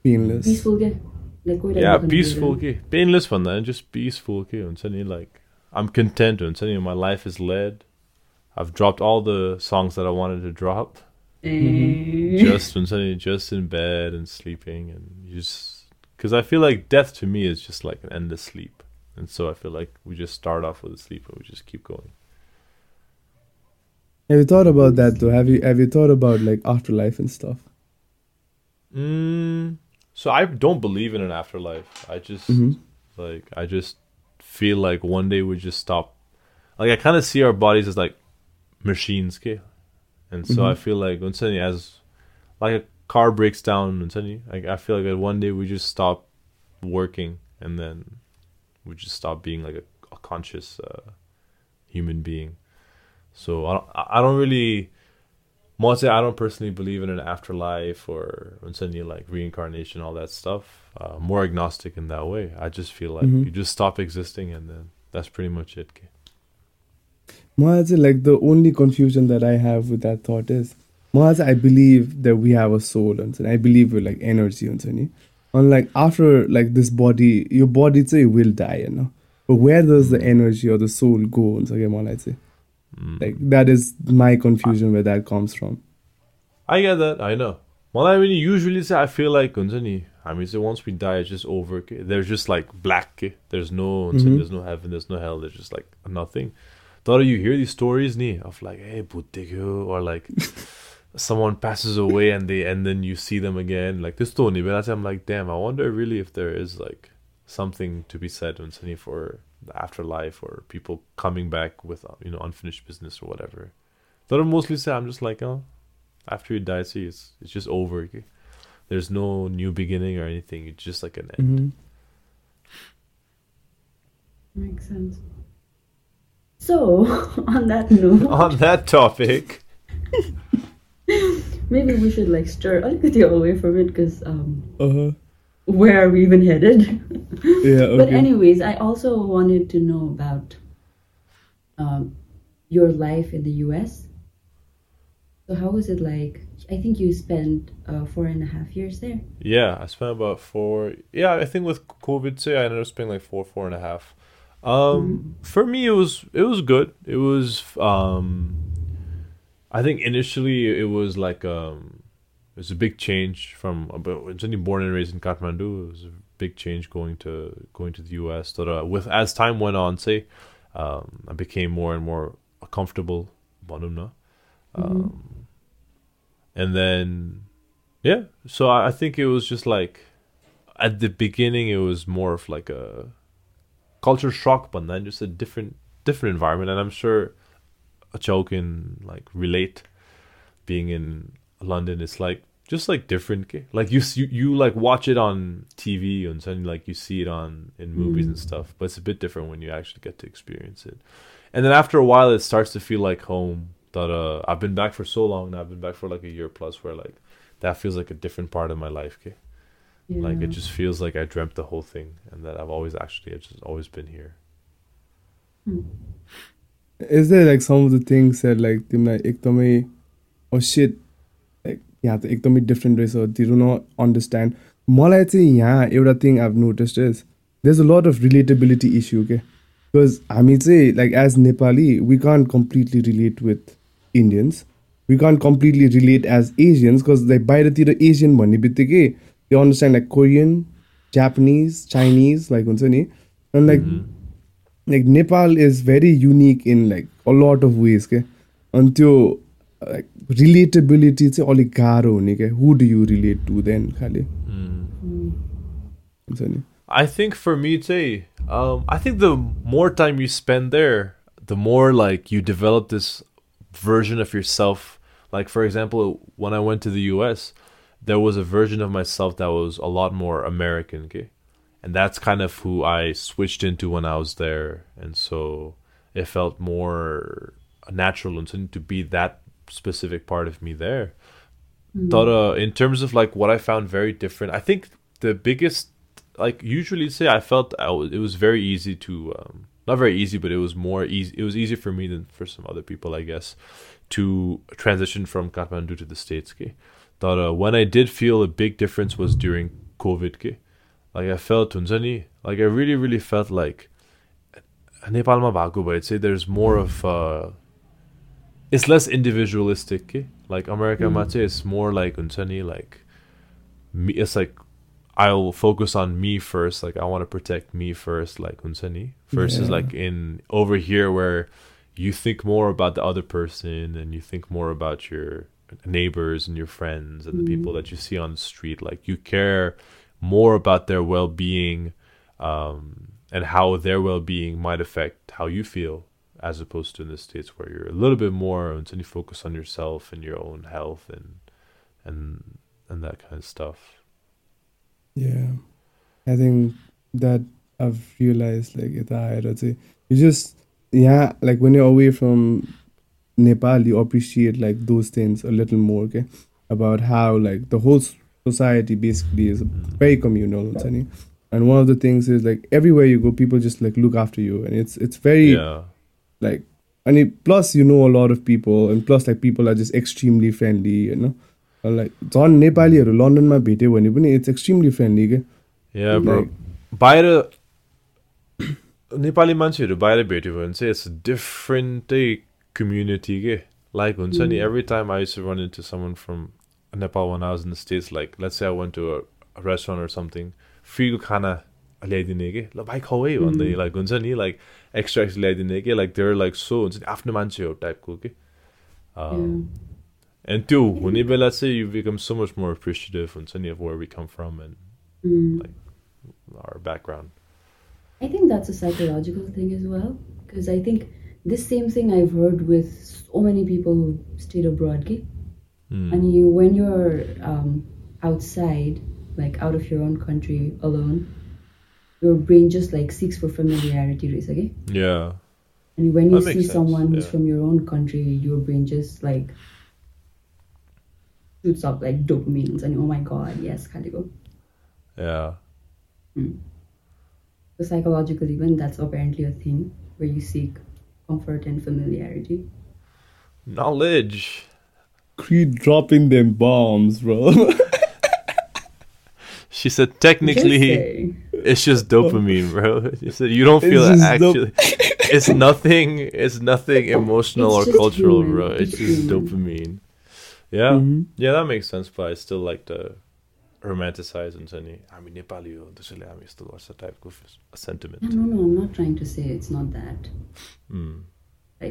Painless. Peaceful ke. Like, yeah, peaceful ke. Painless one then, just peaceful ke. And suddenly like, I'm content and suddenly my life is led. I've dropped all the songs that I wanted to drop. Mm-hmm. just and suddenly just in bed and sleeping and just because I feel like death to me is just like an endless sleep, and so I feel like we just start off with a sleep and we just keep going. Have you thought about that though? Have you have you thought about like afterlife and stuff? Mm, so I don't believe in an afterlife. I just Mhm. like I just feel like one day we just stop. Like I kind of see our bodies as like machines, okay? And so Mhm. I feel like suddenly as like a car breaks down and suddenly like I feel like one day we just stop working and then we just stop being like a, a conscious uh, human being. So I don't, I don't really, more say I don't personally believe in an afterlife or suddenly like reincarnation, all that stuff. Uh, more agnostic in that way. I just feel like mm-hmm. you just stop existing and then that's pretty much it. Maharaj, like the only confusion that I have with that thought is, Maharaj, I believe that we have a soul and I believe we're like energy and like after like this body, your body say will die, you know. But where does the mm. energy or the soul go? And say like that is my confusion where that comes from I get that. I know. Well, I mean, usually say I feel like Gunzani. I mean, say once we die, it's just over. There's just like black. There's no, Mhm. there's no heaven. There's no hell. There's just like nothing. Thought you hear these stories, ni, of like, hey, Buddhiko, or like [laughs] someone passes away and they, and then you see them again. Like this story, but I'm like, damn, I wonder really if there is like something to be said Gunzani for the afterlife or people coming back with uh, you know unfinished business or whatever. Thought I mostly say I'm just like, oh, after you die, see, it's it's just over. There's no new beginning or anything. It's just like an end. Mhm. Makes sense. So, [laughs] on that note, [laughs] On that topic, [laughs] maybe we should like stir alikati away from it because um, uh-huh. Where are we even headed? [laughs] yeah okay But anyways, I also wanted to know about um, your life in the U.S. So how was it like? I think you spent uh, four and a half years there. yeah, I spent about four. Yeah, I think with COVID, say I ended up spending like four, four and a half. Um, for me, it was it was good. It was um, I think initially it was like um, it was a big change from Jenny born and raised in Kathmandu. It was a big change going to going to the U.S. So uh, with as time went on, say, um, I became more and more comfortable. Banumna. Um, and then yeah, so I, I think it was just like at the beginning it was more of like a culture shock, but then just a different different environment, and I'm sure Achao can like relate. Being in London, it's like just like different. Like you, you, you like watch it on TV and suddenly like you see it on in movies mm. and stuff. But it's a bit different when you actually get to experience it. And then after a while, it starts to feel like home. That uh, I've been back for so long and I've been back for like a year plus, where like that feels like a different part of my life. Okay? Yeah. Like it just feels like I dreamt the whole thing, and that I've always actually I've just always been here. Hmm. Is there like some of the things that like, like, oh shit, यहाँ त एकदमै different रहेछ they do not understand मलाई चाहिँ यहाँ एउटा thing I've noticed is there's a lot of relatability issue के because हामी चाहिँ like as Nepali we can completely relate with Indians we can completely relate as Asians because like बाहिरतिर Asian भन्ने बित्तिकै you understand like Korean Japanese Chinese like हुन्छ नि? अनि like like Nepal is very unique in like a lot of ways के अनि त्यो like relatability चाहिँ अलिक गाह्रो हुने क्या who do you relate to then खालि Mm. Mm. हुन्छ नि I think for me too, um, I think the more time you spend there, the more like you develop this version of yourself. Like for example, when I went to the U.S., there was a version of myself that was a lot more American, okay? and that's kind of who I switched into when I was there, and so it felt more natural and something to be that specific part of me there. Hmm. But uh, in terms of like what I found very different, I think the biggest like usually say I felt I was, it was very easy to um, not very easy, but it was more easy. It was easier for me than for some other people, I guess, to transition from Kathmandu to the states. But uh, when I did feel a big difference was during COVID. Ke. Like I felt tunzani, like I really, really felt like Nepal ma bhagu, but I'd say there's more of. Uh, it's less individualistic. Okay? Like America Mm. mm. it's more like Unsani, like me it's like I'll focus on me first, like I want to protect me first, like Unsani. Versus Yeah. like in over here where you think more about the other person and you think more about your neighbors and your friends and the people that you see on the street. Like you care more about their well being um, and how their well being might affect how you feel, as opposed to in the states where you're a little bit more and you focus on yourself and your own health and and and that kind of stuff. Yeah. I think that i've realized like it's you just yeah like when you're away from nepal you appreciate like those things a little more okay? About how like the whole society basically is mm-hmm. very communal and one of the things is like everywhere you go people just like look after you and it's it's very yeah. Like and it, plus you know a lot of people and plus like people are just extremely friendly you know? And, like झन् नेपालीहरू लन्डनमा भेट्यो भने पनि it's extremely friendly के Yeah, bro. Like- बाहिर नेपाली मान्छेहरू बाहिर भेट्यो भने चाहिँ इट्स डिफ्रेन्टै कम्युनिटी के लाइक हुन्छ नि every time I to run into someone from Nepal one ours in the States like let's I want to restaurant or something फ्रीको खाना ल्याइदिने कि ल भाइ खाऊ है भन्दै लाइक हुन्छ नि लाइक एक्स्ट्रा एक्स्ट्रा ल्याइदिने कि लाइक देयर लाइक सो हुन्छ नि आफ्नो मान्छे हो टाइपको कि एन्ड त्यो हुने बेला चाहिँ you become so much more appreciative हुन्छ नि where we come from end Mm. Our background I think that's a psychological thing as well. Because I think this same thing I've heard with so many people who stayed abroad. Okay? And you, when you're um, outside, like out of your own country alone, your brain just like seeks for familiarity, right? Okay? Yeah. And when you see sense, someone who's yeah. from your own country, your brain just like shoots up like dopamine and oh my god, yes, Khaligo. Yeah. Hmm. So psychologically, even that's apparently a thing where you seek comfort and familiarity. Knowledge. Creed dropping them bombs, bro. [laughs] She said technically it's just dopamine, bro. [laughs] She said you don't feel it actually. Dop- [laughs] it's nothing. It's nothing emotional it's or cultural, human. bro. It's just dopamine. Yeah, mm-hmm. yeah, that makes sense. But I still like to romanticize and say, "I'm Nepali." Actually, I'm still what's type of sentiment. No, no, I'm not trying to say it's not that. Mm.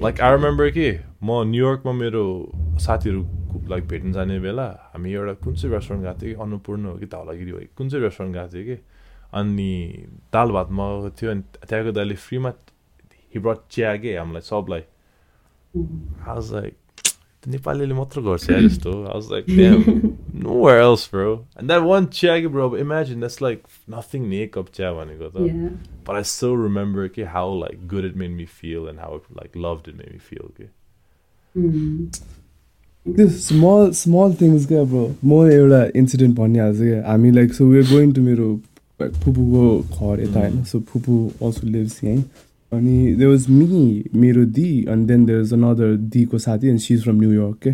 Like I remember कि म न्युयोर्कमा मेरो साथीहरू like भेट्न जाने बेला हामी एउटा कुन चाहिँ रेस्टुरेन्ट गएको थियो कि अन्नपूर्ण हो कि धौलागिरी हो कि कुन चाहिँ रेस्टुरेन्ट गएको थियो कि अनि दाल भात मगाएको थियो अनि त्यहाँको दाइले फ्रीमा हिब्रट चिया के हामीलाई सबलाई। आज लाइक नेपालीले मात्र गर्छ या जस्तो I was like nowhere else bro and that one chia कि bro imagine that's like nothing ने कप चिया भनेको त बट आई सो रिमेम्बर कि how like good it made me feel and how like love it made me feel के त्यो small small things क्या bro म एउटा इन्सिडेन्ट भनिहाल्छु क्या हामी like so we are going to मेरो फुपूको घर यता होइन? सो फुपू अल्सो लिभ्स यहीँ अनि दे वाज मी मेरो दि अनि देन देयर इज अनदर दिको साथी and she is from New York के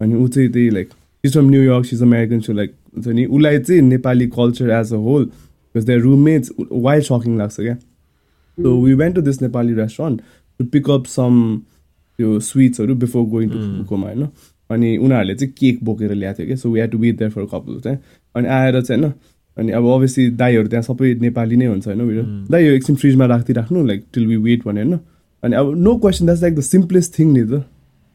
अनि ऊ चाहिँ त्यही like is from New York she's American so like हुन्छ नि उसलाई चाहिँ Nepali culture as a whole because their roommates wild sucking लाग्छ क्या so we went to this Nepali restaurant to pick up some त्यो स्विट्सहरू बिफोर गोइङ टु फुपूकोमा होइन अनि उनीहरूले चाहिँ केक बोकेर ल्याएको थियो क्या so we had to wait there for couple चाहिँ अनि आएर चाहिँ होइन अनि अब अभियसली दाईहरू त्यहाँ सबै नेपाली नै हुन्छ होइन उयो दाई यो एकछिन फ्रिजमा राखिदिइराख्नु लाइक टिल वी वेट भने होइन? अनि अब no question that's like the simplest thing नि त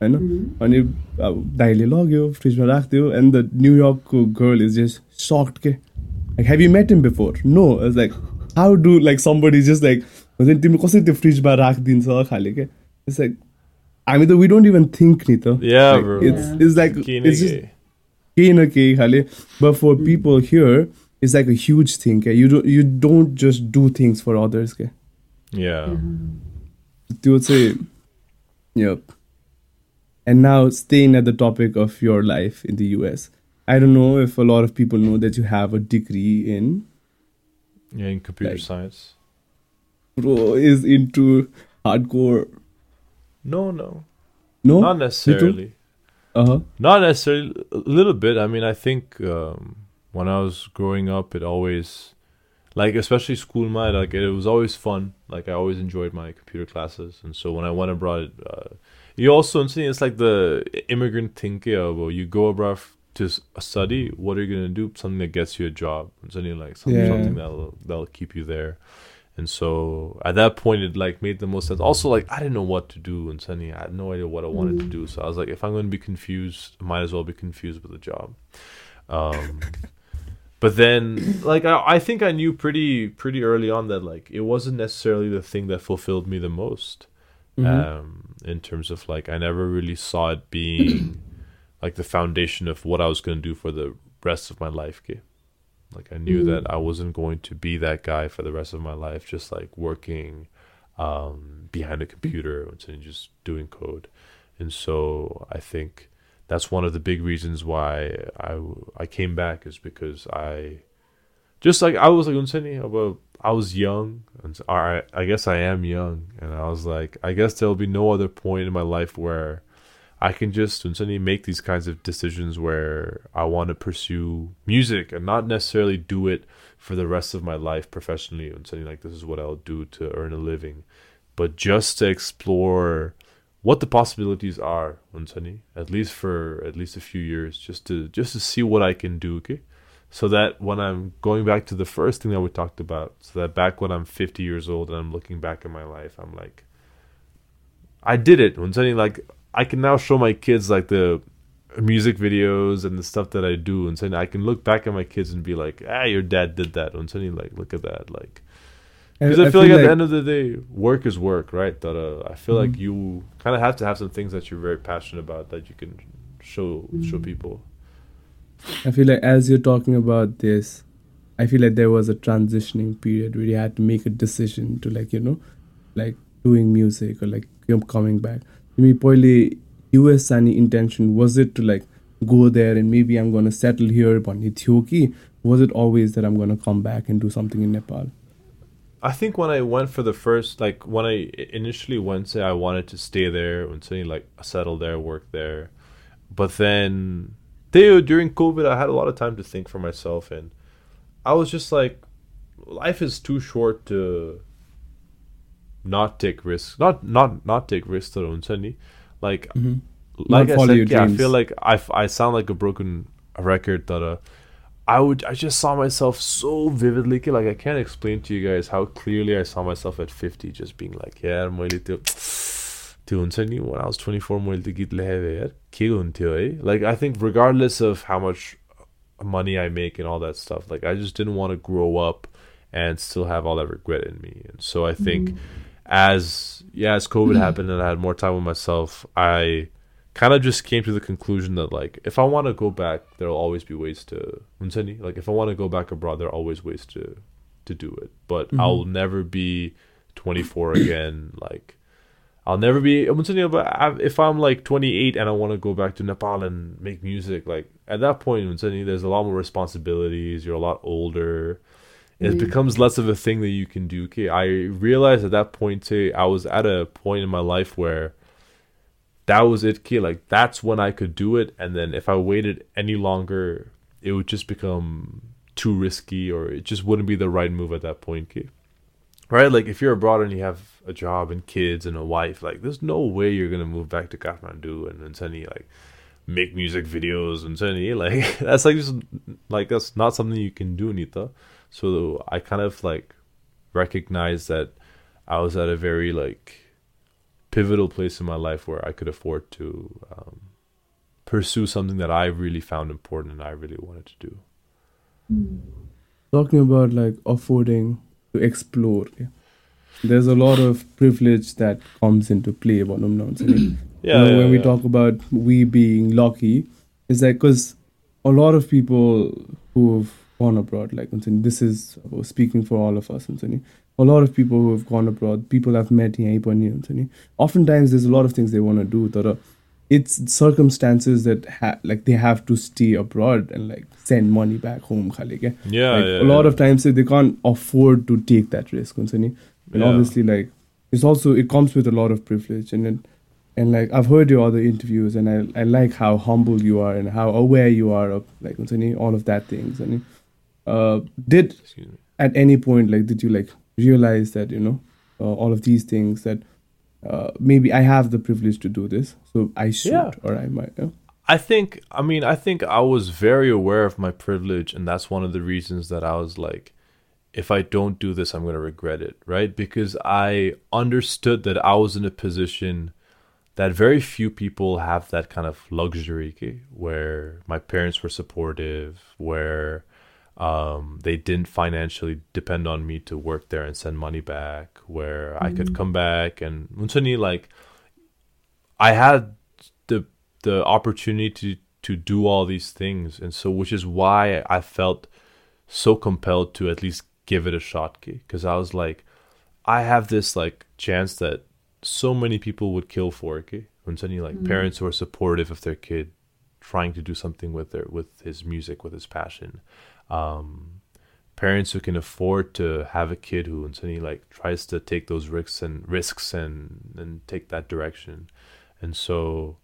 होइन? अनि अब दाईले लग्यो फ्रिजमा राखिदियो एन्ड द न्युयोर्कको गर्ल इज जस्ट सक्ड के? Like have you met him before no is like how do like somebody just like हुन्छ नि तिमीले कसरी त्यो फ्रिजमा राखिदिन्छ खाले के? इट्स लाइक हामी त वी डोन्ट इभन थिङ्क नि त. It's it's like it's. केही न केही खाले but for people here It's like a huge thing. Okay? You don't you don't just do things for others. Okay? Yeah. Mm-hmm. would say, yep. And now staying at the topic of your life in the US. I don't know if a lot of people know that you have a degree in Yeah, in computer like, science. Bro is into hardcore. No, no. No. Not necessarily. Uh-huh. Not necessarily a little bit. I mean, I think um when I was growing up, it always, like, especially school, my like, it was always fun. Like, I always enjoyed my computer classes, and so when I went abroad, uh, you also it's like the immigrant thing. yeah, Well, you go abroad to study. What are you gonna do? Something that gets you a job. Something like some, Yeah. something that'll that'll keep you there. And so at that point, it like made the most sense. Also, like I didn't know what to do in Sunny. I had no idea what I wanted to do. So I was like, if I'm going to be confused, I might as well be confused with a job. Um, [laughs] but then, like I, I think I knew pretty pretty early on that like it wasn't necessarily the thing that fulfilled me the most. Mhm. Um, in terms of like, I never really saw it being [clears throat] like the foundation of what I was going to do for the rest of my life. Okay? Like I knew Mhm. that I wasn't going to be that guy for the rest of my life, just like working um, behind a computer and just doing code. And so I think that's one of the big reasons why I I came back is because I just like I was like unseni about I was young and I I guess I am young. And I was like I guess there'll be no other point in my life where I can just unseni make these kinds of decisions where I want to pursue music and not necessarily do it for the rest of my life professionally. And saying like this is what I'll do to earn a living. But just to explore what the possibilities are unseni at least for at least a few years just to just to see what I can do okay so that when I'm going back to the first thing that we talked about, so that back when I'm 50 years old and I'm looking back at my life, I'm like, I did it. When something like I can now show my kids like the music videos and the stuff that I do, and saying I can look back at my kids and be like, ah, your dad did that. And suddenly like, look at that, like. Because I, I, feel, like, like, at the end of the day, work is work, right? That uh, I feel mm-hmm. like you kind of have to have some things that you're very passionate about that you can show mm-hmm. show people. I feel like as you're talking about this, I feel like there was a transitioning period where you had to make a decision to like you know, like doing music or like you're coming back. I mean, probably your sunny intention was it to like go there and maybe I'm gonna settle here upon Ethioki? Was it always that I'm gonna come back and do something in Nepal? I think when I went for the first, like when I initially went, say I wanted to stay there and say like settle there, work there, but then they, during COVID, I had a lot of time to think for myself, and I was just like, life is too short to not take risks, not not not take risks. To unsani. like Mhm. like I said, yeah, I feel like I, I sound like a broken record that uh, I would I just saw myself so vividly like I can't explain to you guys how clearly I saw myself at 50 just being like yeah muéllete te you." when I was 24 muéllete eh? like I think regardless of how much money I make and all that stuff like I just didn't want to grow up and still have all that regret in me and so I think mm. as yeah as covid mm. happened and I had more time with myself I kind of just came to the conclusion that like if i want to go back there'll always be ways to like if i want to go back abroad there are always ways to to do it but Mhm. i'll never be 24 [coughs] again like i'll never be but if i'm like 28 and i want to go back to nepal and make music like at that point there's a lot more responsibilities you're a lot older it Mm. becomes less of a thing that you can do. Okay, I realized at that point too, I was at a point in my life where that was it. Okay, like that's when I could do it, and then if I waited any longer, it would just become too risky, or it just wouldn't be the right move at that point. Okay, right? Like if you're abroad and you have a job and kids and a wife, like there's no way you're gonna move back to Kathmandu and then suddenly like make music videos and suddenly [laughs] like that's like just like that's not something you can do, Nita. So I kind of like recognized that I was at a very like pivotal place in my life where I could afford to um, pursue something that I really found important and I really wanted to do. Talking about like affording to explore, yeah? there's a lot of privilege that comes into play. What I'm not saying. yeah, you know, yeah, when we talk about we being lucky, it's like because a lot of people who've gone abroad, like this is speaking for all of us, a lot of people who have gone abroad people I've met यहीँ पनि हुन्छ नि oftentimes there's a lot of things they want to do तर it's circumstances that ha- like they have to stay abroad and like send money back home खाले क्या Yeah, like yeah, a lot yeah. of times they can't afford to take that risk हुन्छ नि and Yeah. obviously like it's also it comes with a lot of privilege and it, and like I've heard your other interviews and I, I like how humble you are and how aware you are of like हुन्छ नि, all of that things and uh did Excuse me. at any point like did you like realize that you know uh, all of these things that uh, maybe I have the privilege to do this so I should Yeah. or I might? I think I mean I think I was very aware of my privilege and that's one of the reasons that I was like if I don't do this, I'm going to regret it, right? Because I understood that I was in a position that very few people have that kind of luxury okay, where my parents were supportive, where um, they didn't financially depend on me to work there and send money back, where mm-hmm. I could mm. come back and like I had the the opportunity to to do all these things, and so which is why I felt so compelled to at least give it a shot because I was like, I have this like chance that so many people would kill for okay? when suddenly like mm-hmm. parents who are supportive of their kid trying to do something with their with his music with his passion um, parents who can afford to have a kid who suddenly like tries to take those risks and risks and and take that direction and so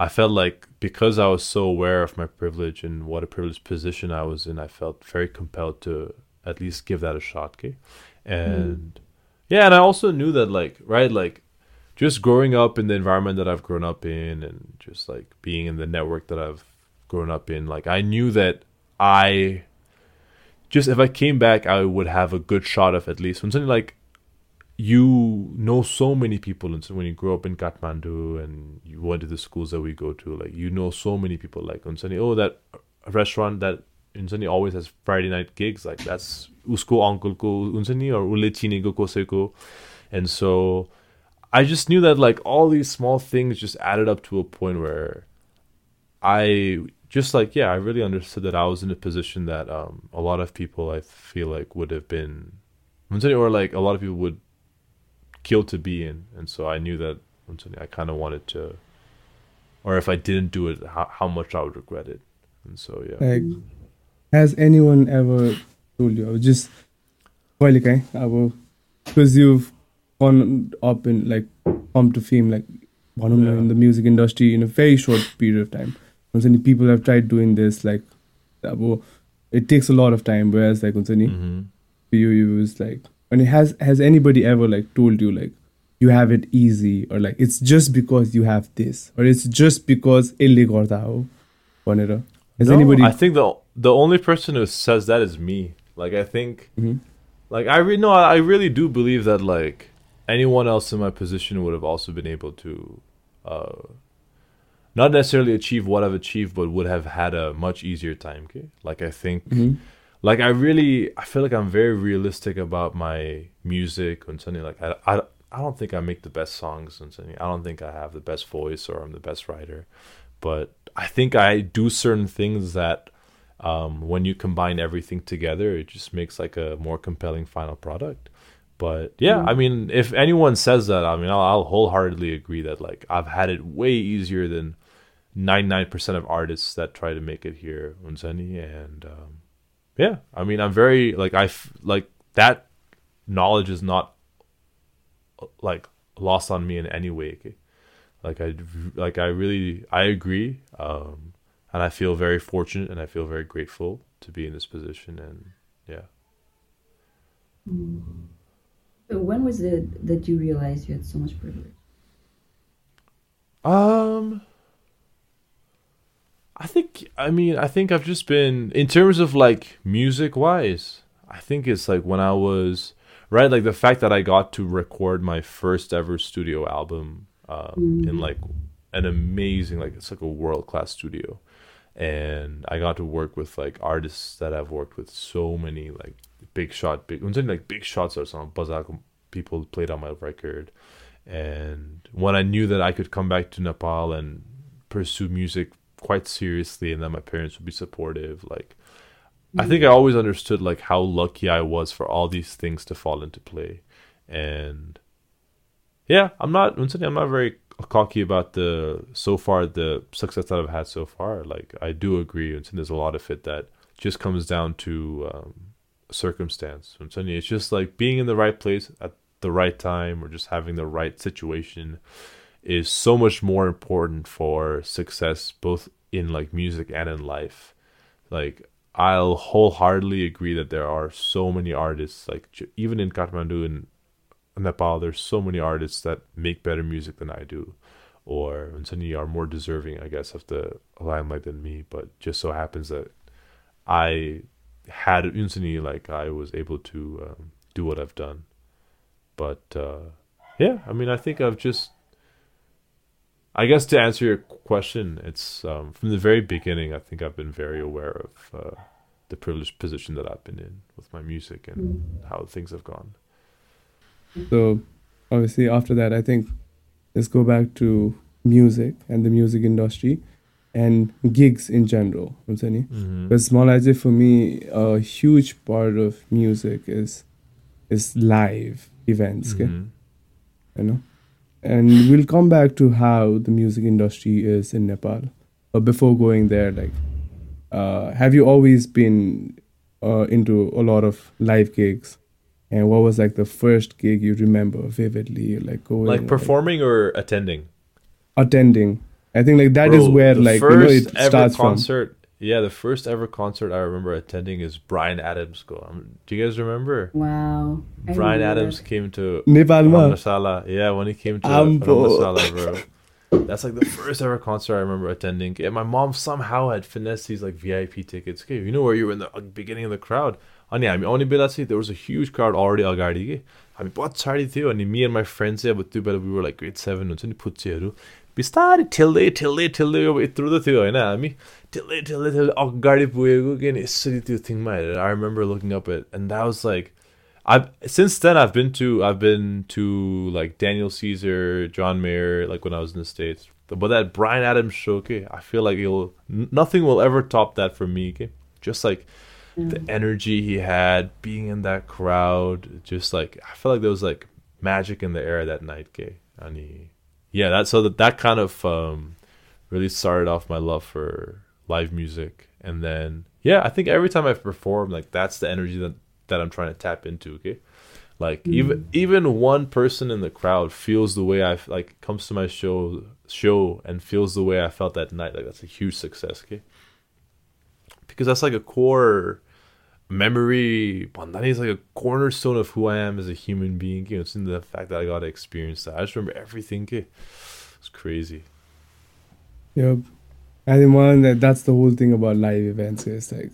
I felt like because I was so aware of my privilege and what a privileged position I was in, I felt very compelled to at least give that a shot. Okay, and mm. yeah, and I also knew that like right, like just growing up in the environment that I've grown up in, and just like being in the network that I've grown up in, like I knew that I just if I came back, I would have a good shot of at least when something like you know so many people and so when you grow up in Kathmandu and you went to the schools that we go to like you know so many people like unsani oh that restaurant that unsani always has Friday night gigs like that's usko uncle ko unsani or ule chineko koseko and so I just knew that like all these small things just added up to a point where I just like yeah I really understood that I was in a position that um a lot of people I feel like would have been or like a lot of people would kill to be in, and so I knew that I kind of wanted to, or if I didn't do it, how, how much I would regret it, and so yeah. Like, has anyone ever told you? I was just, well, okay, I will, because you've gone up in like come to fame like one yeah. in the music industry in a very short period of time Many people have tried doing this like, it takes a lot of time. Whereas like, mm-hmm. for you, it was like and has has anybody ever like told you like you have it easy or like it's just because you have this or it's just because यसले गर्दा हो भनेर has no, anybody I think the the only person who says that is me like I think mm-hmm. like I really no I really do believe that like anyone else in my position would have also been able to uh not necessarily achieve what I've achieved, but would have had a much easier time. Okay? Like I think mm-hmm like I really I feel like I'm very realistic about my music and something like I, I I don't think I make the best songs and something I don't think I have the best voice or I'm the best writer but I think I do certain things that um, when you combine everything together it just makes like a more compelling final product but yeah mm-hmm. I mean if anyone says that I mean I'll, I'll wholeheartedly agree that like I've had it way easier than 99% of artists that try to make it here Unsani and um, yeah i mean i'm very like i like that knowledge is not like lost on me in any way like i like i really i agree um and i feel very fortunate and i feel very grateful to be in this position and yeah. So when was it that you realized you had so much privilege? Um I think I mean I think I've just been in terms of like music wise. I think it's like when I was right like the fact that I got to record my first ever studio album um, mm. in like an amazing like it's like a world class studio, and I got to work with like artists that I've worked with so many like big shot big I'm saying like big shots or some Bazak people played on my record, and when I knew that I could come back to Nepal and pursue music quite seriously and that my parents would be supportive like i think i always understood like how lucky i was for all these things to fall into play. And yeah i'm not i'm not very cocky about the so far the success that i've had so far. Like i do agree and there's a lot of it that just comes down to um, circumstance it's just like being in the right place at the right time or just having the right situation is so much more important for success both in like music and in life like i'll wholeheartedly agree that there are so many artists like even in kathmandu and nepal there's so many artists that make better music than i do or suddenly are more deserving i guess of the limelight than me but just so happens that i had instantly like I was able to um, do what I've done. But uh, yeah, I mean, I think I've just. I guess to answer your question, it's um, from the very beginning. I think I've been very aware of uh, the privileged position that I've been in with my music and mm-hmm. how things have gone. So, obviously, after that, I think let's go back to music and the music industry and gigs in general. I'm saying mm-hmm. but small as for me, a huge part of music is is live events. Mm-hmm. You know, and we'll come back to how the music industry is in Nepal but before going there like uh, have you always been uh, into a lot of live gigs and what was like the first gig you remember vividly like going Like performing or attending? attending I think like that is Bro, where the like you know it ever starts from concert. Yeah, the first ever concert I remember attending is Bryan Adams. Go. Um, do you guys remember? Wow. I Bryan remember. Adams came to Masala. Yeah, when he came to Masala, bro. That's like the first ever concert I remember attending. And my mom somehow had finessed these like VIP tickets. Okay, you know where you were in the uh, beginning of the crowd. अनि हामी आउने बेला चाहिँ there was a huge crowd already अगाडि कि हामी बहुत छाडी थियो अनि me and my friends चाहिँ but त्यो बेला we were like grade 7 and नि फुच्चेहरू हामी बिस्तारै ठेल्दै ठेल्दै ठेल्दै अब यत्रो त थियो होइन हामी ठेल्दै ठेल्दै ठेल्दै अगाडि पुगेको किन यसरी त्यो थिङमा हेरेर I remember looking up at and that was like, I've since then I've been to I've been to like Daniel Caesar, John Mayer, like when I was in the States. But that Bryan Adams show, okay, I feel like it'll nothing will ever top that for me, okay? Just like mm. the energy he had, being in that crowd, just like I feel like there was like magic in the air that night, okay? And he yeah, that so that that kind of um really started off my love for live music. And then yeah, I think every time I perform, like that's the energy that that I'm trying to tap into, okay? Like even even one person in the crowd feels the way I like comes to my show show and feels the way I felt that night. Like that's a huge success, okay? Because that's like a core memory. Bandani is like a cornerstone of who I am as a human being. You know, it's in the fact that I got to experience that. I just remember everything. Eh? It's crazy. Yep. and one that that's the whole thing about live events eh, is like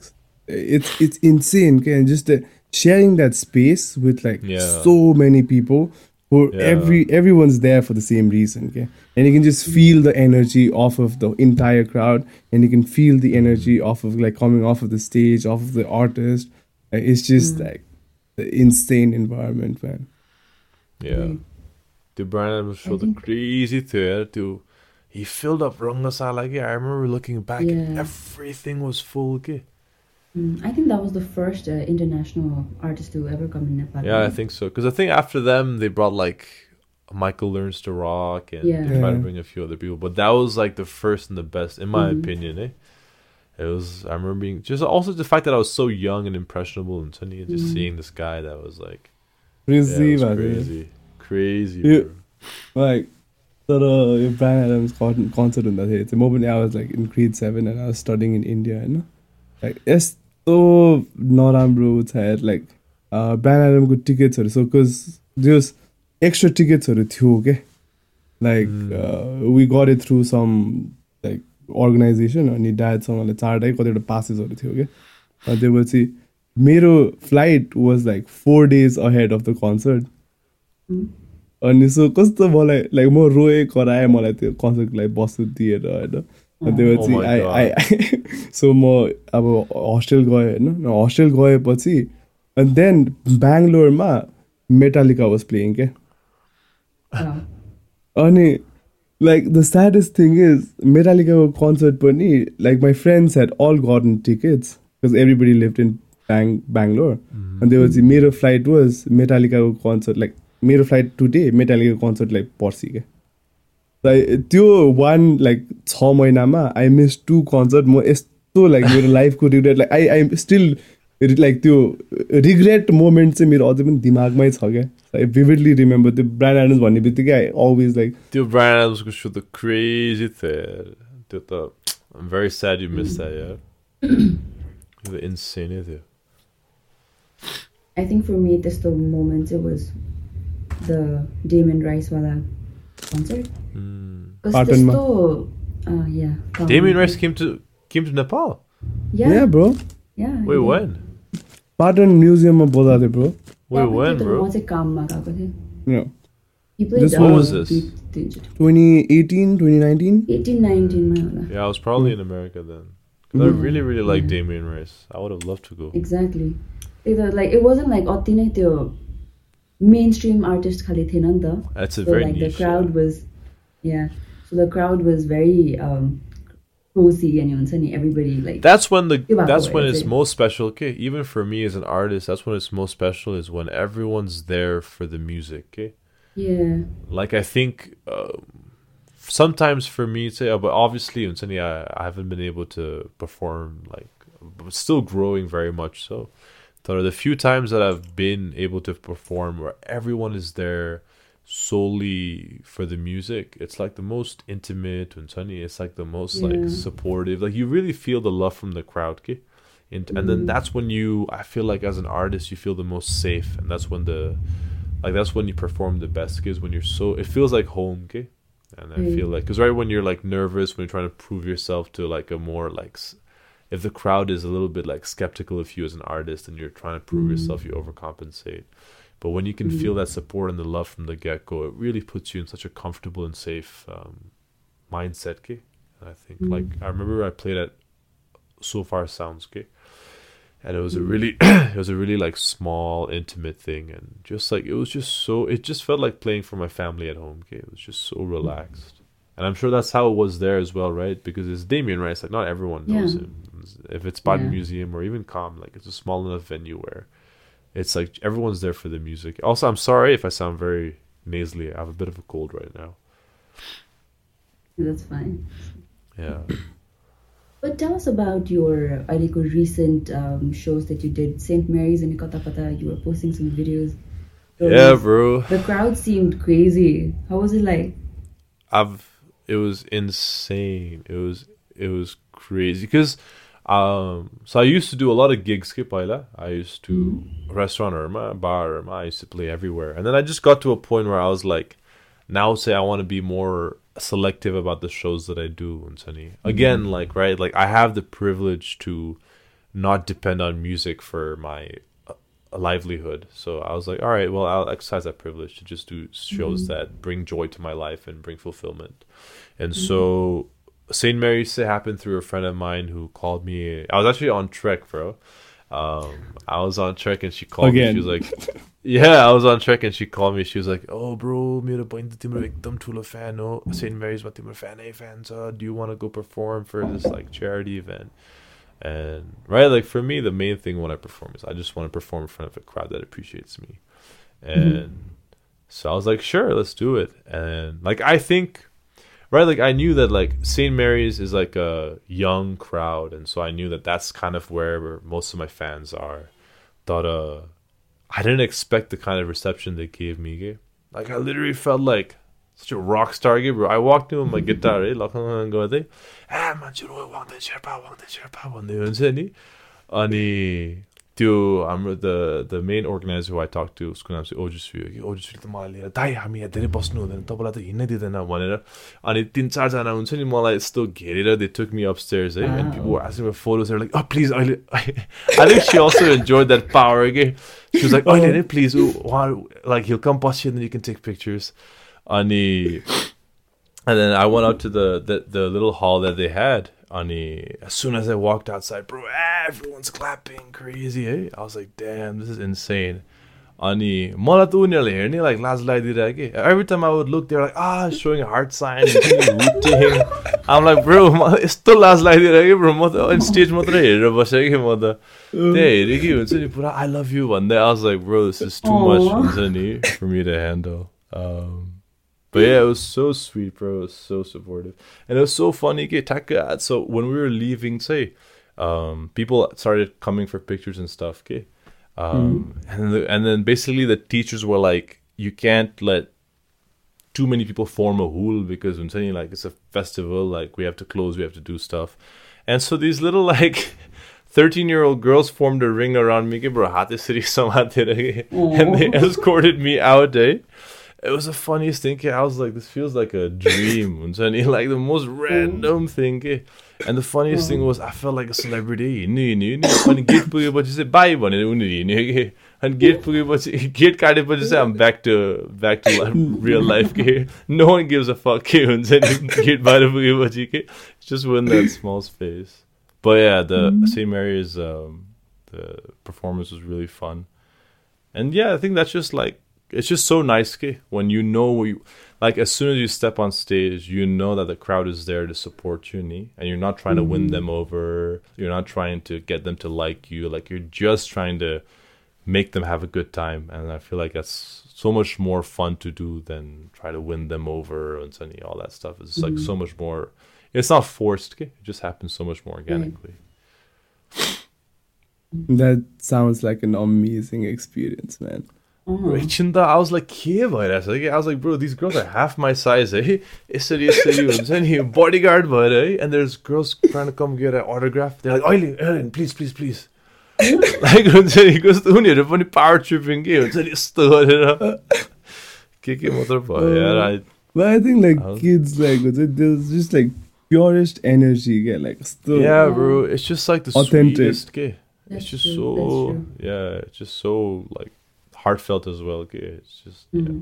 it's it's insane okay? and just sharing that space with like Yeah. so many people who Yeah. every everyone's there for the same reason okay and you can just feel the energy off of the entire crowd and you can feel the energy mm. off of like coming off of the stage off of the artist Uh, it's just mm. like the insane environment man Yeah. Mm. Right. The Bryan Adams show, I the crazy to to he filled up Rangasala. Like, yeah, I remember looking back and everything was full. Okay? Mm, I think that was the first uh, international artist to ever come in Nepal. Yeah, right? I think so. Because I think after them, they brought like Michael Learns to Rock and yeah. they tried to bring a few other people. But that was like the first and the best, in my mm-hmm. opinion. Eh? It was, I remember being just also the fact that I was so young and impressionable and tiny and just mm-hmm. seeing this guy that was like crazy, yeah, was crazy, crazy, you, like. So the uh, Bryan Adams concert in that day. It's a moment I was like in grade seven and I was studying in India and like yes यस्तो नराम्रो छ like Brian एडमको टिकट्सहरू so because just extra टिकट्सहरू थियो के like we it through some like organization अनि ड्याडसँगले चारवटै कतिवटा पासेसहरू थियो कि अनि त्यसपछि मेरो flight was like four days ahead of the concert. अनि सो कस्तो मलाई लाइक म रोएँ कराएँ मलाई त्यो कन्सर्टको लागि बस्नु दिएर होइन? त्यसपछि my आई. आई सो म अब हस्टेल गएँ होइन? हस्टेल गएपछि अनि देन बेङ्गलोरमा मेटालिका वाज प्लेइङ क्या? Wow. अनि like the saddest thing is मेटालिकाको concert पनि like my friends had all gotten tickets because everybody live in bang Bangalore अनि त्यसपछि मेरो फ्लाइट वाज मेटालिकाको कन्सर्ट लाइक मेरो फ्लाइट टुडे मेटालिकाको कन्सर्ट लाइक पर्सि क्या? त्यो वान लाइक छ महिनामा आई मिस टु कन्सर्ट म यस्तो लाइक मेरो लाइफको regret like I I still like त्यो रिग्रेट मोमेन्ट चाहिँ मेरो अझै पनि दिमागमै छ क्या आई भिभिडली रिमेम्बर त्यो ब्रान्ड एडन्स भन्ने बित्तिकै आई अलवेज लाइक त्यो Brian Adams को show the crazy thing. त्यो त I'm very sad you missed that, yeah. the insane थियो. I think for me, त्यस्तो moment it was the Damon Rice sponsored. Mm. Pardon me. uh, yeah. Damien Rice came to came to Nepal. Yeah. Yeah, bro. Yeah. Wait, when? Patan Museum of Bodhade, bro. Wait, yeah, when, bro? Yeah. He played this what was this? 2018, 2019? 18, 19. Yeah, I was probably in America then. Because yeah. I really, really like yeah. Damien Rice. I would have loved to go. Exactly. Either, like, it wasn't like, mainstream artist khali the that's a so, very like niche, the crowd yeah. was yeah. So the crowd was very um cozy and you everybody like that's when the that's when it's, most special. Okay even for me as an artist that's when it's most special is when everyone's there for the music okay? Yeah. Like i think uh, sometimes for me too. Uh, but obviously I, I haven't been able to perform like but still growing very much so. So the few times that I've been able to perform where everyone is there solely for the music, it's like the most intimate and Sunny. It's like the most Yeah. like supportive. Like you really feel the love from the crowd. Okay? And, and then Mhm. that's when you, I feel like as an artist, you feel the most safe, and that's when the, like that's when you perform the best. Because when you're so, it feels like home. Okay? And I Mm. feel like because right when you're like nervous when you're trying to prove yourself to like a more like if the crowd is a little bit like skeptical of you as an artist and you're trying to prove Mm. yourself you overcompensate but when you can Mm. feel that support and the love from the get-go it really puts you in such a comfortable and safe um, mindset okay? and i think Mm. like i remember i played at Sofar Sounds okay and it was a really [clears throat] it was a really like small intimate thing and just like it was just so it just felt like playing for my family at home okay it was just so relaxed and i'm sure that's how it was there as well right because it's damien right it's like not everyone knows Yeah. him if it's Patan Yeah. museum or even com like it's a small enough venue where it's like everyone's there for the music also i'm sorry if i sound very nasally i have a bit of a cold right now that's fine. yeah [coughs] But tell us about your Aliko recent um, shows that you did. St. Mary's in Kata Kata, you were posting some videos. It yeah bro The crowd seemed crazy. How was it like? I've it was insane. It was it was crazy because um so I used to do a lot of gigs ke paila. I used to restaurant or my bar or I used to play everywhere. And then I just got to a point where I was like now say I want to be more selective about the shows that I do in Sunny. Again, like right, like I have the privilege to not depend on music for my uh, livelihood. So I was like, all right, well, I'll exercise that privilege to just do shows that bring joy to my life and bring fulfillment. And so St. Mary's happened through a friend of mine who called me. I was actually on Trek, bro. Um, I was on Trek and she called Again. me. She was like, [laughs] "Yeah, I was on Trek and she called me. She was like, "Oh, bro, mira point timur ekdam chula fan. No, St. Mary's what timur fan a fans. Uh, do you want to go perform for this like charity event?" And right, like for me, the main thing when I perform is I just want to perform in front of a crowd that appreciates me. Mm-hmm. And mm-hmm. so I was like, "Sure, let's do it." And like I think right like i knew that like st mary's is like a young crowd and so i knew that that's kind of where most of my fans are but uh i didn't expect the kind of reception they gave me like i literally felt like such a rock star bro. I walked in with my guitar, eh? Like, I'm going to man, you want to share want to share want to त्यो हाम्रो the the main organiser who I talk to उसको नाम चाहिँ ओजस्वी हो कि ओजस्वीले त मलाई लिएर दाइ हामी यहाँ धेरै बस्नु हुँदैन तपाईँलाई त हिँड्नै दिँदैन भनेर अनि तिन चारजना हुन्छ नि मलाई यस्तो घेरेर दे टुक मी अपस्टेयर्स है and people asking photos like a please अहिले [laughs] I think C also enjoy that power के सी वाज लाइक अहिले नै प्लिज उहाँ लाइक हिल कम पछि then you can take pictures अनि And then I went out to the, the, the little hall that they had. अनि as soon as I walked outside, bro, everyone's clapping crazy है आउस like damn this is is अनि मलाई त उनीहरूले हेर्ने like लाज लगाइदिएर कि every time I would look त्यो like ah showing heart sign um like bro म यस्तो लाज लगाइदिएर कि ब्रो म त स्टेज मात्रै हेरेर बसेँ कि म त त्यहाँ हेरेँ कि हुन्छ नि पुरा आई लभ यु भन्दै I like bro this is too much हुन्छ नि मेरो hand the but yeah, it was so sweet, bro. It was so supportive, and it was so funny. taka- So when we were leaving, say, um, people started coming for pictures and stuff. Okay, um, and the, and then basically the teachers were like, you can't let too many people form a hul because I'm saying like it's a festival. Like we have to close, we have to do stuff, and so these little [laughs] like. 13 year old girls formed a ring around me, ke bro, hate city [laughs] and they escorted me out, eh? it was the funniest thing. ke. I was like, this feels like a dream. हुन्छ [laughs] नि, like the most random thing. ke. And the funniest thing was I felt like a celebrity. [laughs] नि नि नि अनि gate पुगेपछि चाहिँ by भनेर उनीहरू हिँड्यो कि अनि गेट पुगेपछि [laughs] गेट काटेपछि चाहिँ हामी back to back to real life के no one gives a fuck के हुन्छ नि गेट बाहिर पुगेपछि के just win that small space. But yeah, the St. Mary's um, the performance was really fun. And yeah, I think that's just like it's just so nice when you know you like as soon as you step on stage, you know that the crowd is there to support you, and you're not trying to win mm-hmm. them over. You're not trying to get them to like you. Like you're just trying to make them have a good time. And I feel like that's so much more fun to do than try to win them over and suddenly all that stuff. It's like so mm-hmm. much more. It's not forced. It just happens so much more organically. That sounds like an amazing experience, man. Chinta, I was like, के भइरहेछ कि I was like, bro, these girls are half my size, है यसरी यसरी हुन्छ नि bodyguard भएर है and there's girls trying to come get an autograph. They're like, अहिले Aaron, please, please, please. [laughs] like [laughs] हुन्छ नि कस्तो उनीहरू पनि पावर ट्रिपिङ के हुन्छ नि यस्तो गरेर के के मात्र भयो यार I- But I think like How- kids like there's just like purest energy, yeah, like still yeah, bro. It's just like the Authentic. sweetest. Okay, That's it's just true, so that's true. yeah, it's just so like heartfelt as well. It's just yeah,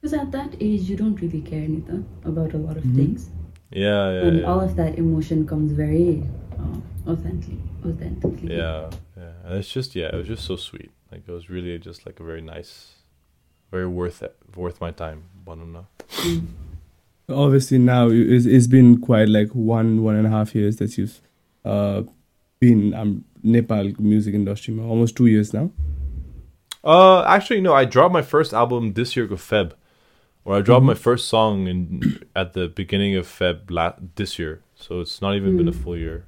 Because at that age, you don't really care neither about a lot of Mhm. things, yeah, yeah, and yeah. all of that emotion comes very uh, authentically. Authentically. yeah, yeah. And it's just yeah, it was just so sweet. Like it was really just like a very nice, very worth it, worth my time. Banana. Mm. obviously now it's, it's been quite like one one and a half years that you've uh been um Nepal music industry almost two years now. Uh, actually, no. I dropped my first album this year of Feb, or I dropped mm-hmm. my first song in [clears throat] at the beginning of Feb la- this year. So it's not even mm. been a mm. full year.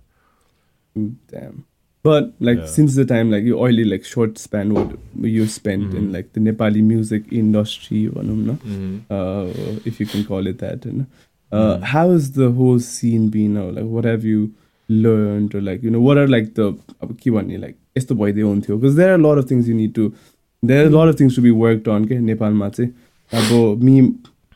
Damn. But like yeah. since the time, like you only like short span what you spent mm-hmm. in like the Nepali music industry, mm-hmm. uh, if you can call it that. And uh, mm. how has the whole scene been Or Like, what have you learned, or like you know, what are like the uh, like it's the boy they own too? Because there are a lot of things you need to there lot of things to be work on के नेपालमा चाहिँ अब me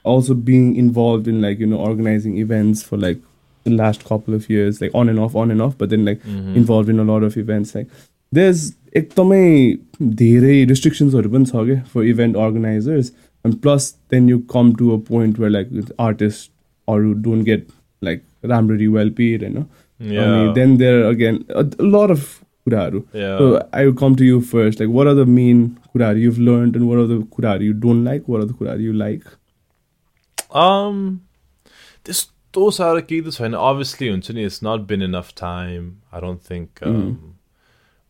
also being involve in like you know organizing events for like last couple of years like on and off on and off but then like involve in a lot of events like there is एकदमै धेरै रेस्ट्रिक्सन्सहरू पनि छ क्या for event organizers and plus then you come to a point where like आर्टिस्टहरू don't get like राम्ररी well paid होइन then there again lot of again a, a lot of कुराहरू yeah. so I will come to you first like what are the main कुराहरू you've learned and what are the कुराहरू you don't like what are the कुराहरू you like Um, this those are the keys. And obviously, Unsuni, it's not been enough time. I don't think. Um,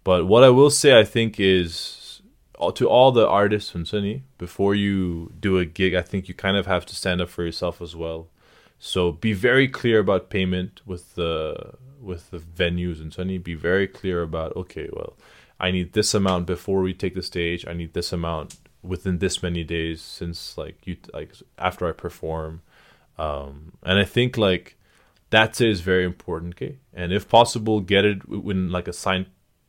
But what I will say, I think, is uh, to all the artists, Unsuni, before you do a gig, I think you kind of have to stand up for yourself as well. So be very clear about payment with the with the venues and so I need to Be very clear about okay, well, I need this amount before we take the stage. I need this amount within this many days since like you like after I perform. Um, and I think like that is very important. Okay, and if possible, get it when like a signed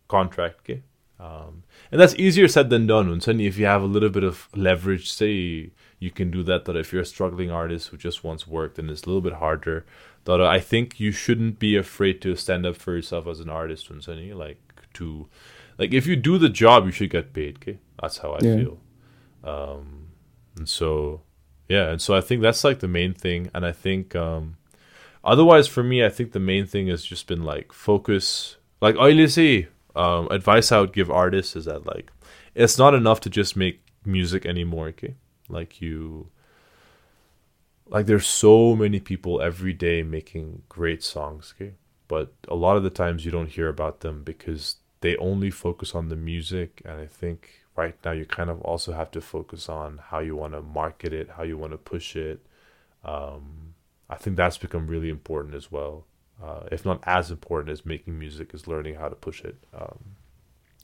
contract. Okay. Um, and that's easier said than done. And suddenly, if you have a little bit of leverage, say you can do that. That if you're a struggling artist who just wants work, then it's a little bit harder. That I think you shouldn't be afraid to stand up for yourself as an artist. And suddenly, like to, like if you do the job, you should get paid. Okay, that's how I Yeah. feel. Um, and so, yeah, and so I think that's like the main thing. And I think, um, otherwise, for me, I think the main thing has just been like focus. Like I say, um, advice I would give artists is that like it's not enough to just make music anymore. Okay, like you, like there's so many people every day making great songs. Okay, but a lot of the times you don't hear about them because they only focus on the music. And I think right now you kind of also have to focus on how you want to market it, how you want to push it. Um, I think that's become really important as well. Uh, if not as important as making music, is learning how to push it. Um,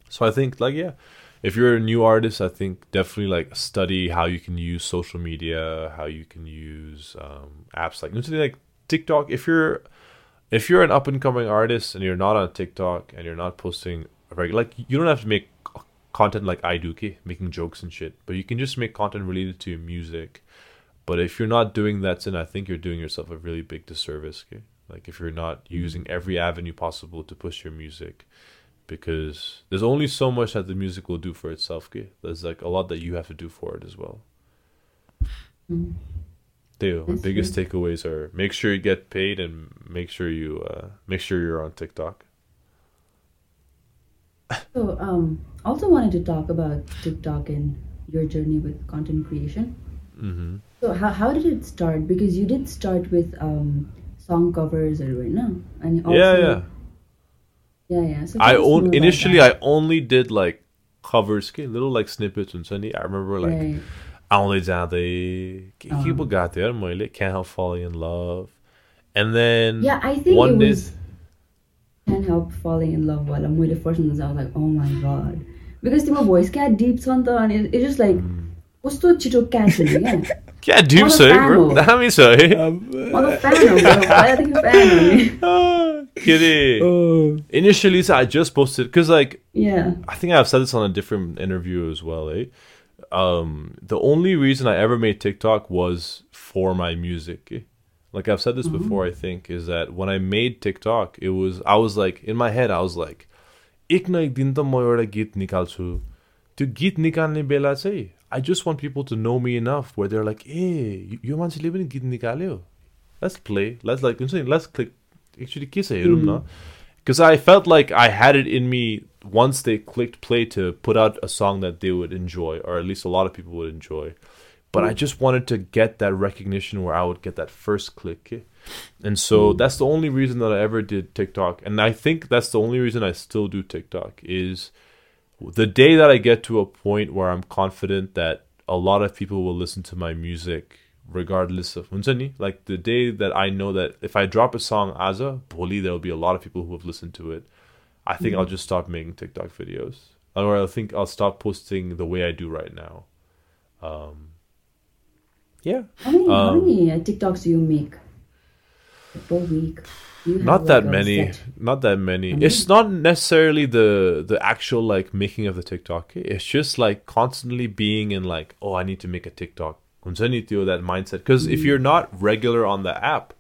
so I think, like, yeah, if you're a new artist, I think definitely like study how you can use social media, how you can use um, apps like something like TikTok. If you're if you're an up and coming artist and you're not on TikTok and you're not posting reg- like you don't have to make content like I do, okay, making jokes and shit, but you can just make content related to your music. But if you're not doing that, then I think you're doing yourself a really big disservice. Okay, like if you're not using every avenue possible to push your music because there's only so much that the music will do for itself okay? there's like a lot that you have to do for it as well Mm. Theo, biggest takeaways are make sure you get paid and make sure you uh, make sure you're on TikTok. So, um, also wanted to talk about TikTok and your journey with content creation. Mm-hmm. So, how, how did it start? Because you did start with um, song covers or right now, and also, yeah, yeah. yeah, yeah. So I tell us more on- about initially that. I only did like covers, okay, little like snippets and Sunday. I remember like right. only जाँदै के के पो गाएको थिएँ यार मैले Can't Help Falling in Love, and then Yeah, I think one it day was can't help falling in love while I'm with the first one. I was like, oh my god, because तिम्रो voice क्या deep छ नि त अनि it- it's just like Mm. कस्तो छिटो catch हुने क्या क्या deep What a छ है fan bro हो। दामी छ है म त fan हो bro पहिलादेखि fan हो नि Ah, kidding [laughs] Oh, initially so I just posted because like yeah I think I've said this on a different interview as well, eh? Um, the only reason I ever made TikTok was for my music. eh? Like I've said this before, I think, is that when I made TikTok, it was I was like in my head, I was like, एक न एक दिन त म एउटा गीत निकाल्छु त्यो गीत निकाल्ने बेला चाहिँ I just want people to know me enough where they're like, ए यो मान्छेले पनि गीत निकाल्यो let's play let's like हुन्छ नि let's click actually kiss a because mm. I felt like I had it in me once they clicked play to put out a song that they would enjoy or at least a lot of people would enjoy. But mm. I just wanted to get that recognition where I would get that first click. And so mm. that's the only reason that I ever did TikTok. And I think that's the only reason I still do TikTok is the day that I get to a point where I'm confident that a lot of people will listen to my music regardless of Munsani. Like the day that I know that if I drop a song as a bully, there will be a lot of people who have listened to it. I think mm. I'll just stop making TikTok videos, or I think I'll stop posting the way I do right now. Um, yeah. How many, um, how many uh, TikToks do you make per week? Not, that many, not that many. Not that many. It's not necessarily the the actual like making of the TikTok. It's just like constantly being in like, oh, I need to make a TikTok continue to that mindset because if you're not regular on the app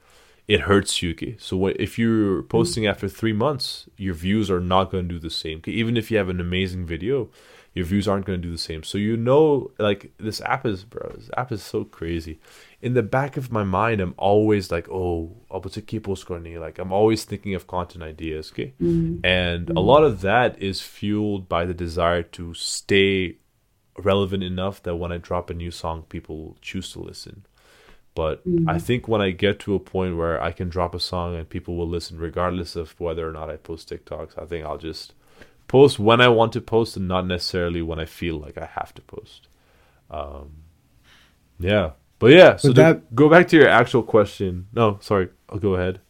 it hurts you okay? so if you're posting after three months your views are not going to do the same okay? even if you have an amazing video your views aren't going to do the same so you know like this app is bro this app is so crazy in the back of my mind i'm always like oh like i'm always thinking of content ideas okay mm. Mm-hmm. and mm. a lot of that is fueled by the desire to stay relevant enough that when i drop a new song people choose to listen but I think when I get to a point where I can drop a song and people will listen regardless of whether or not I post TikToks, I think I'll just post when I want to post and not necessarily when I feel like I have to post. Um, yeah. But yeah, so But that- go back to your actual question. No, sorry. I'll go ahead.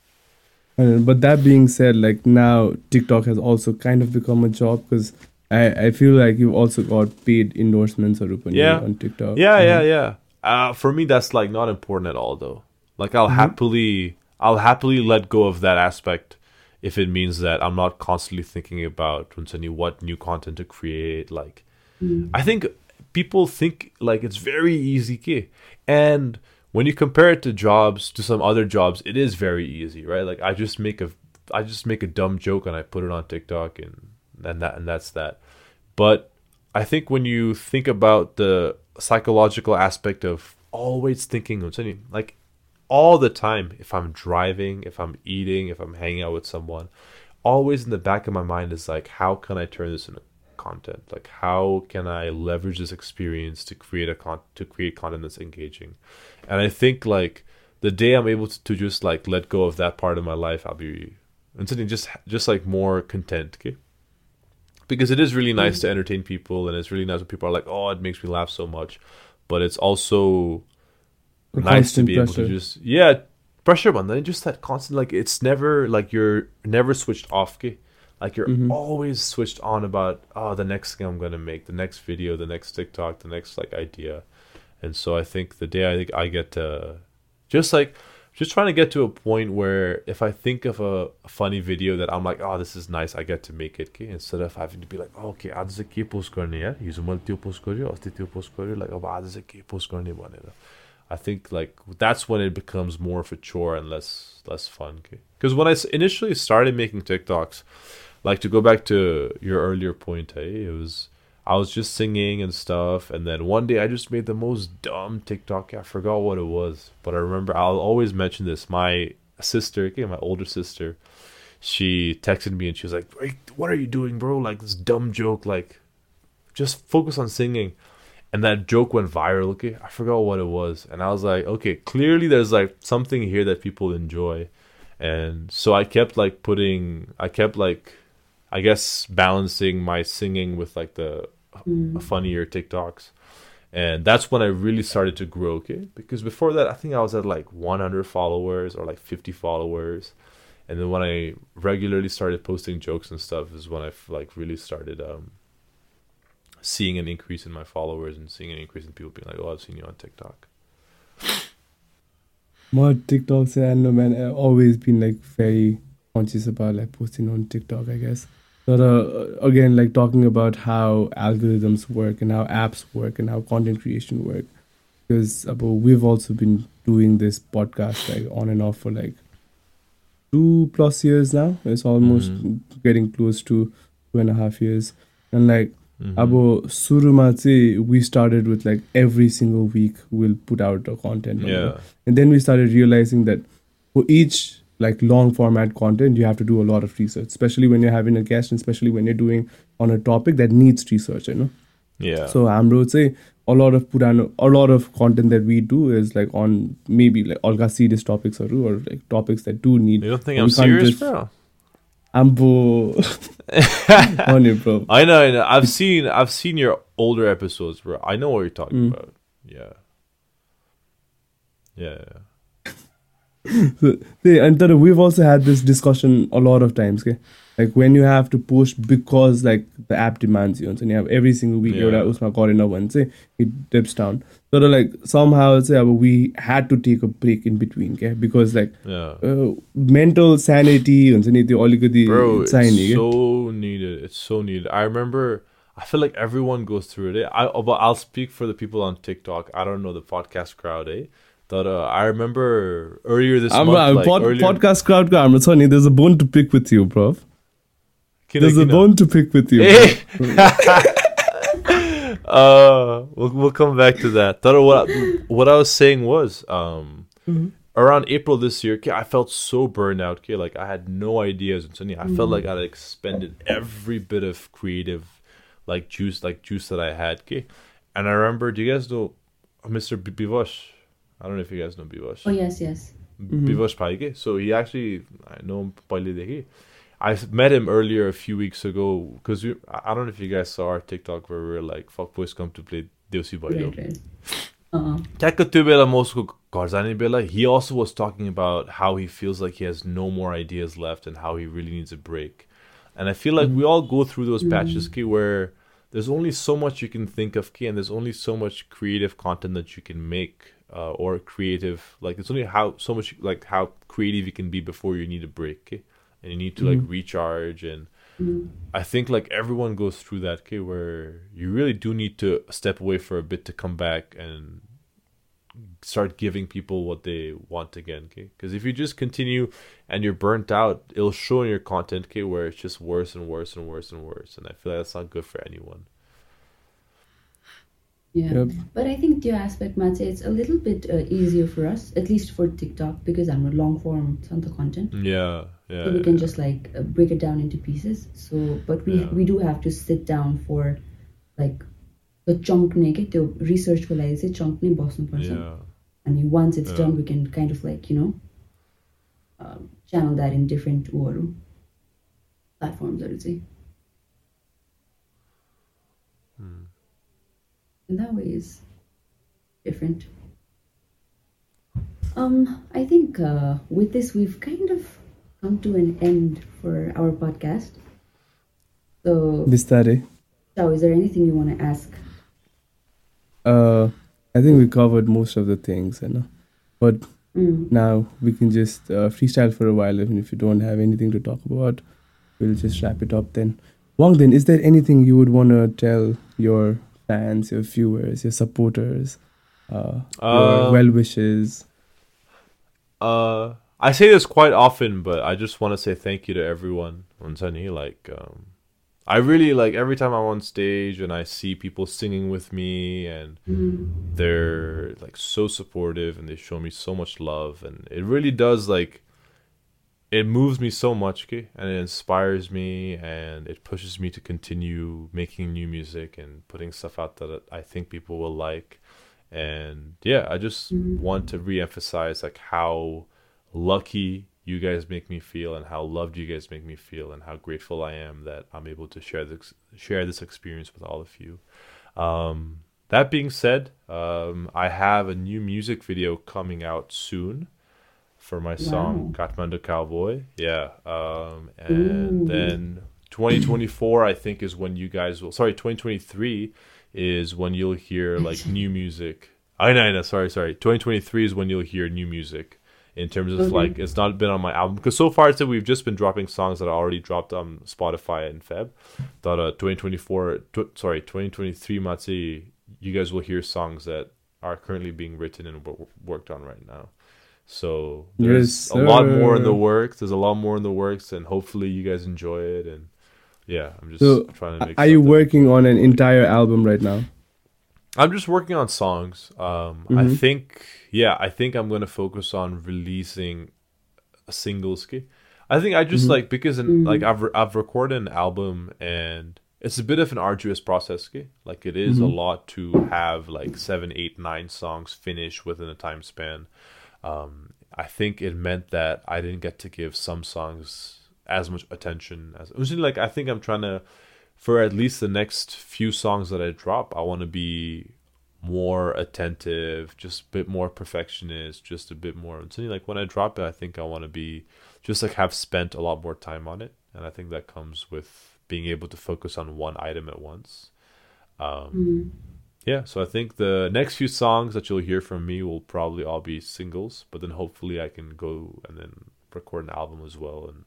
Uh, but that being said, like now TikTok has also kind of become a job because I, I feel like you've also got paid endorsements or Yeah. on TikTok. Yeah, yeah, mm-hmm. yeah. Uh, for me, that's like not important at all, though. Like, I'll mm-hmm. happily, I'll happily let go of that aspect if it means that I'm not constantly thinking about what new content to create. Like, mm. I think people think like it's very easy, and when you compare it to jobs, to some other jobs, it is very easy, right? Like, I just make a, I just make a dumb joke and I put it on TikTok, and and that and that's that. But I think when you think about the psychological aspect of always thinking like all the time, if I'm driving, if I'm eating, if I'm hanging out with someone, always in the back of my mind is like, how can I turn this into content? Like, how can I leverage this experience to create a con- to create content that's engaging? And I think like the day I'm able to, to just like let go of that part of my life, I'll be and something just just like more content. Okay because it is really nice to entertain people and it's really nice when people are like oh it makes me laugh so much. But it's also nice to be able to just yeah pressure but then just that constant like it's never like you're never switched off like you're Mhm. always switched on about oh the next thing i'm gonna make the next video the next tiktok the next like idea. And so i think the day i think i get to just like just trying to get to a point where if I think of a, a funny video that I'm like, oh, this is nice, I get to make it, okay? Instead of having to be like, oh, okay, आज चाहिँ के post गर्ने यार हिजो मैले त्यो post गर्यो अस्ति त्यो पोस्ट गर्यो like अब आज चाहिँ के पोस्ट गर्ने भनेर I think like that's when it becomes more of a chore and less less fun. Because when I s- initially started making TikToks, like to go back to your earlier point, hey, it was I was just singing and stuff, and then one day I just made the most dumb TikTok. I forgot what it was, but I remember I'll always mention this. My sister, my older sister, she texted me and she was like, "Wait, "What are you doing, bro? Like this dumb joke. Like, just focus on singing." And that joke went viral. Okay, I forgot what it was, and I was like, "Okay, clearly there's like something here that people enjoy." And so I kept like putting, I kept like, I guess balancing my singing with like the Mm. funnier TikToks. And that's when I really started to grow, okay? Because before that, I think I was at like 100 followers or like 50 followers. And then when I regularly started posting jokes and stuff is when I like really started um seeing an increase in my followers and seeing an increase in people being like, "Oh, I've seen you on TikTok." My TikTok say I know man I've always been like very conscious about like posting on TikTok I guess sort of uh, again like talking about how algorithms work and how apps work and how content creation work because we've also been doing this podcast like on and off for like two plus years now it's almost mm-hmm. getting close to two and a half years and like Abo mm-hmm. we started with like every single week we'll put out a content. Yeah. And then we started realizing that for each like long format content, you have to do a lot of research, especially when you're having a guest, and especially when you're doing on a topic that needs research, you know. Yeah. So Amro would say a lot of Purano, a lot of content that we do is like on maybe like all see these topics or or like topics that do need. You don't think I'm serious, just, bro? I'm bo- on it, bro. [laughs] I know, I know. I've seen, I've seen your older episodes, bro. I know what you're talking mm. about. Yeah. Yeah. yeah so, [laughs] see, and then we've also had this discussion a lot of times. Okay? Like when you have to push because like the app demands you, and you have every single week yeah. usma corona once it dips down. So like somehow say we had to take a break in between, okay? Because like yeah. uh, mental sanity and so Bro, it's so needed. It's so needed. I remember. I feel like everyone goes through it. Eh? I, but I'll speak for the people on TikTok. I don't know the podcast crowd, eh? But uh, I remember earlier this हाम्रो month, like, pod, earlier, podcast crowd को हाम्रो छ नि there's a bone to pick with you, bro. Kina- There's a kina. bone to pick with you. Eh. uh, we'll we'll come back to that. But what I, what I was saying was, um, Mhm. around April this year, okay, I felt so burned out. Okay, like I had no ideas, and suddenly I felt like I had expended every bit of creative, like juice, like juice that I had. Okay, and I remember, do you guys know Mr. B- Bivosh? I don't know if you guys know Bivosh. Oh yes, yes. Mm-hmm. Bivosh Paike. So he actually I know him Paile I met him earlier a few weeks ago because we, I don't know if you guys saw our TikTok where we were like, fuck boys come to play Deosi Baido. Uh-uh. He also was talking about how he feels like he has no more ideas left and how he really needs a break. And I feel like mm-hmm. we all go through those mm-hmm. patches mm-hmm. where there's only so much you can think of, and there's only so much creative content that you can make uh, or creative like it's only how so much like how creative you can be before you need a break ki, and you need to like recharge and Mm. I think like everyone goes through that okay, where you really do need to step away for a bit to come back and start giving people what they want again okay? Because if you just continue and you're burnt out it'll show in your content okay where it's just worse and worse and worse and worse. And I feel like that's not good for anyone yeah. Yep. But I think the aspect, Matze, it's a little bit uh, easier for us, at least for TikTok, because I'm a long form Santa content. Yeah. Yeah. So we can yeah. just like uh, break it down into pieces. So, but we yeah. we do have to sit down for like the chunk naked, the research will like chunk chunky Boston person. Yeah. I mean, once it's yeah. done, we can kind of like, you know, um, channel that in different platforms, I would say. in that way is different. Um, I think uh, with this we've kind of come to an end for our podcast. So this study. So, is there anything you want to ask? Uh, I think we covered most of the things, you know. But mm. now we can just uh, freestyle for a while, even if you don't have anything to talk about. We'll just wrap it up then. Wangden, is there anything you would want to tell your fans, your viewers, your supporters Uh, Um, well wishes. Uh, I say this quite often, but I just want to say thank you to everyone on Sunny. Like, um, I really like every time I'm on stage and I see people singing with me, and they're like so supportive and they show me so much love, and it really does like it moves me so much, okay? and it inspires me, and it pushes me to continue making new music and putting stuff out that I think people will like. And yeah, I just want to re-emphasize like how lucky you guys make me feel and how loved you guys make me feel and how grateful I am that I'm able to share this share this experience with all of you. Um, that being said, um, I have a new music video coming out soon for my song Kathmandu Cowboy. Yeah. Um, and Ooh. then 2024, I think, is when you guys will. Sorry, 2023 is when you'll hear like new music. I know, I know. Sorry, sorry. 2023 is when you'll hear new music in terms of Okay. like it's not been on my album because so far it's that we've just been dropping songs that are already dropped on Spotify and Feb. That uh, 2024, tw- sorry, 2023, Matsi, you guys will hear songs that are currently being written and wo- worked on right now. So there's Yes, a lot more in the works. There's a lot more in the works, and hopefully you guys enjoy it. And yeah, I'm just So, trying to make. Are you working on an entire album right now? I'm just working on songs. Um, I Mhm. think, yeah, I think I'm gonna focus on releasing a single ski. I think I just Mhm. like because in, like I've re- I've recorded an album and it's a bit of an arduous process. ski. Like it is a Mhm. lot to have like seven, eight, nine songs finished within a time span. Um, I think it meant that I didn't get to give some songs as much attention as usually. Like I think I'm trying to for at least the next few songs that I drop, I want to be more attentive, just a bit more perfectionist, just a bit more. So, like when I drop it, I think I want to be just like have spent a lot more time on it, and I think that comes with being able to focus on one item at once. Um, Mm yeah, so I think the next few songs that you'll hear from me will probably all be singles, but then hopefully I can go and then record an album as well. And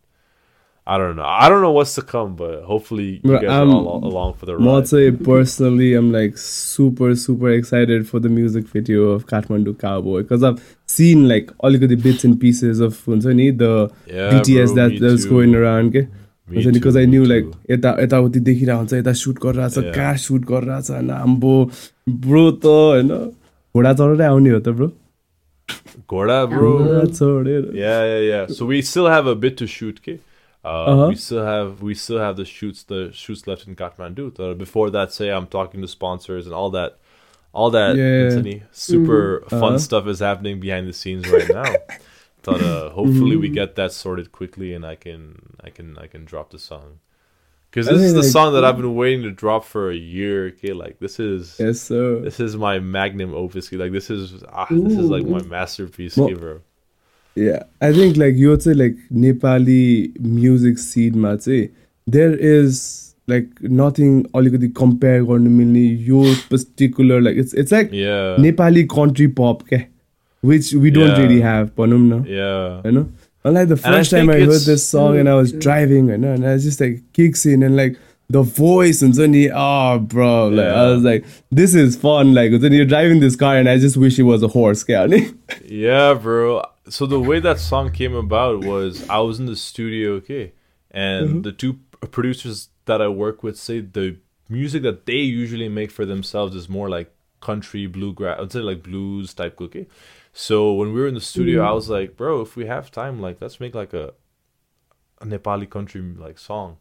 I don't know, I don't know what's to come, but hopefully you guys I'm, are um, all along for the ride. I'd say personally, I'm like super super excited for the music video of Kathmandu Cowboy because I've seen like all the bits and pieces of the yeah, BTS bro, that, was going around. Okay? Me हुन्छ नि too, because I me knew too. like यता यताउति देखिरहेको हुन्छ यता suit गरिरहेछ Yeah. कहाँ suit गरिरहेछ होइन आम्बो ब्रो त होइन घोडा चढेरै आउने हो त ब्रो Gorda, bro. घोडा चढेर Yeah, yeah, yeah. So we still have a bit to shoot, okay? Uh, Uh-huh. We still have we still have the shoots the shoots left in Kathmandu. So before that, say I'm talking to sponsors and all that, all that Yeah. Anthony, super fun Uh-huh. stuff is happening behind the scenes right now. [laughs] But uh, hopefully we mm-hmm. get that sorted quickly, and I can I can I can drop the song because this is the like, song that I've been waiting to drop for a year. Okay, like this is yes. This is my magnum opus. Like this is ah, this is like my masterpiece, well, bro. Yeah, I think like you would say like Nepali music scene, mate. Eh? There is like nothing oligody compare or you particular like it's it's like yeah Nepali country pop. Okay? which we don't yeah. really have panumna yeah. You know? And like the first I time i heard this song and i was mm. driving and, and i was just like kicks in and like the voice and suddenly oh bro like yeah. i was like this is fun like then you're driving this car and i just wish it was a horse [laughs] yeah bro. So the way that song came about was i was in the studio okay and mm-hmm. the two producers that i work with say the music that they usually make for themselves is more like country bluegrass i'd say like blues type okay? So when we were in the studio, I was like, bro, if we have time, like let's make like a a Nepali country like song.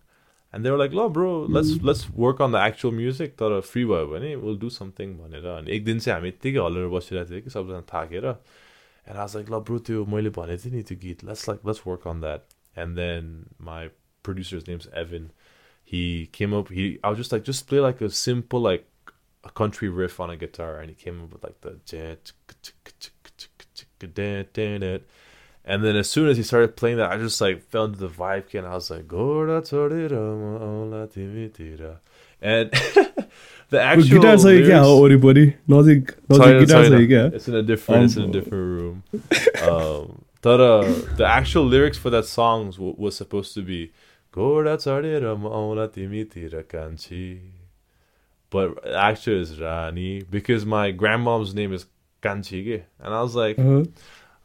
And they were like, "No, bro, let's let's work on the actual music. तर free भयो भने we'll do something भनेर अनि एक दिन चाहिँ हामी यत्तिकै हलेर बसिरहेको थियो कि सबजना थाकेर and I was like, "ल ब्रो त्यो मैले भनेको थिएँ नि त्यो गीत let's like let's work on that." And then my producer's name's Evan. He came up. He I was just like, just play like a simple like a country riff on a guitar, and he came up with like the and then as soon as he started playing that, I just like fell into the vibe again. I was like, "Gorda chorira maola timitira," and [laughs] the actual guitar छ कि क्या हो lyrics- वरिपरि नजिक नजिक Sorry, guitar sorry, छ no. कि क्या It's in a different. It's in a Um, different room. [laughs] um, but uh, the actual lyrics for that song w- was supposed to be "Gorda chorira maola timitira kanchi," but actually it's Rani because my grandmom's name is kanchi and I was like Uh-huh.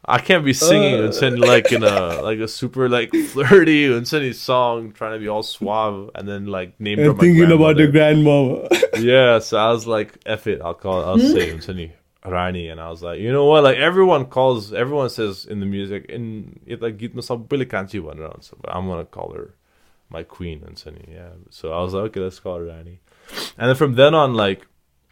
I can't be singing Uh. and sending like in a like a super like [laughs] flirty and sending song trying to be all suave and then like name And thinking about the grandmama. [laughs] yeah, so I was like, F it, I'll call I'll say Unsani Rani and I was like, you know what? Like everyone calls everyone says in the music in it like git myself Billy Kanchi one around, so but I'm gonna call her my queen and Unsani, yeah. So I was like, okay, let's call her Rani. And then from then on, like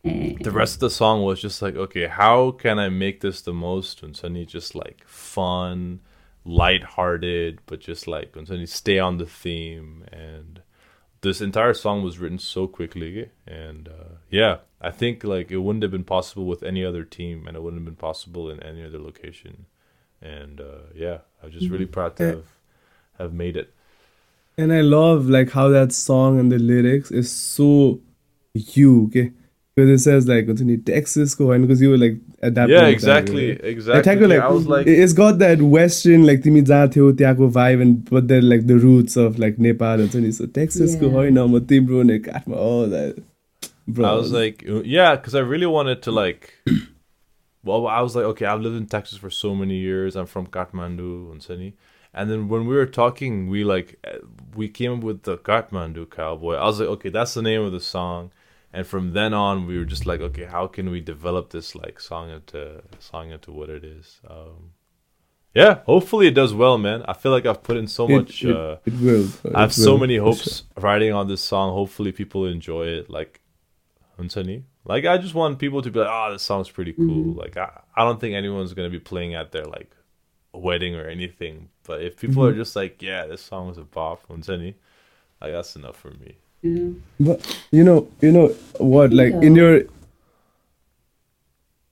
the rest of the song was just like, okay, how can I make this the most Unsani just like fun, light-hearted, but just like Unsani stay on the theme? And this entire song was written so quickly and uh, yeah i think like it wouldn't have been possible with any other team and it wouldn't have been possible in any other location. And uh, yeah i'm just really proud to have have made it. And I love like how that song and the lyrics is so you, okay? because it says like it's in Texas and because you were like at that yeah exactly time, right? exactly. Like, yeah, like, I was like it's got that western like timi jathyo tyako vibe and but then like the roots of like Nepal and so Texas go hoina ma timro ne kathma all that. Bro. I was like yeah cuz I really wanted to like [clears throat] well I was like okay I've lived in Texas for so many years. I'm from Kathmandu and Sunny. and then when we were talking we like we came up with the Kathmandu cowboy. I was like okay that's the name of the song. And from then on, we were just like, okay, how can we develop this like song into song into what it is? Um, yeah, hopefully it does well, man. I feel like I've put in so it, much. it, uh, it will I have it so many hopes writing on this song. Hopefully, people enjoy it. Like. Like, I just want people to be like, "Oh, this song's pretty cool." Mhm. Like, I, I don't think anyone's gonna be playing at their like wedding or anything. But if people are just like, "Yeah, this song is a bop," like that's enough for me. But you know, you know what? Like yeah. in your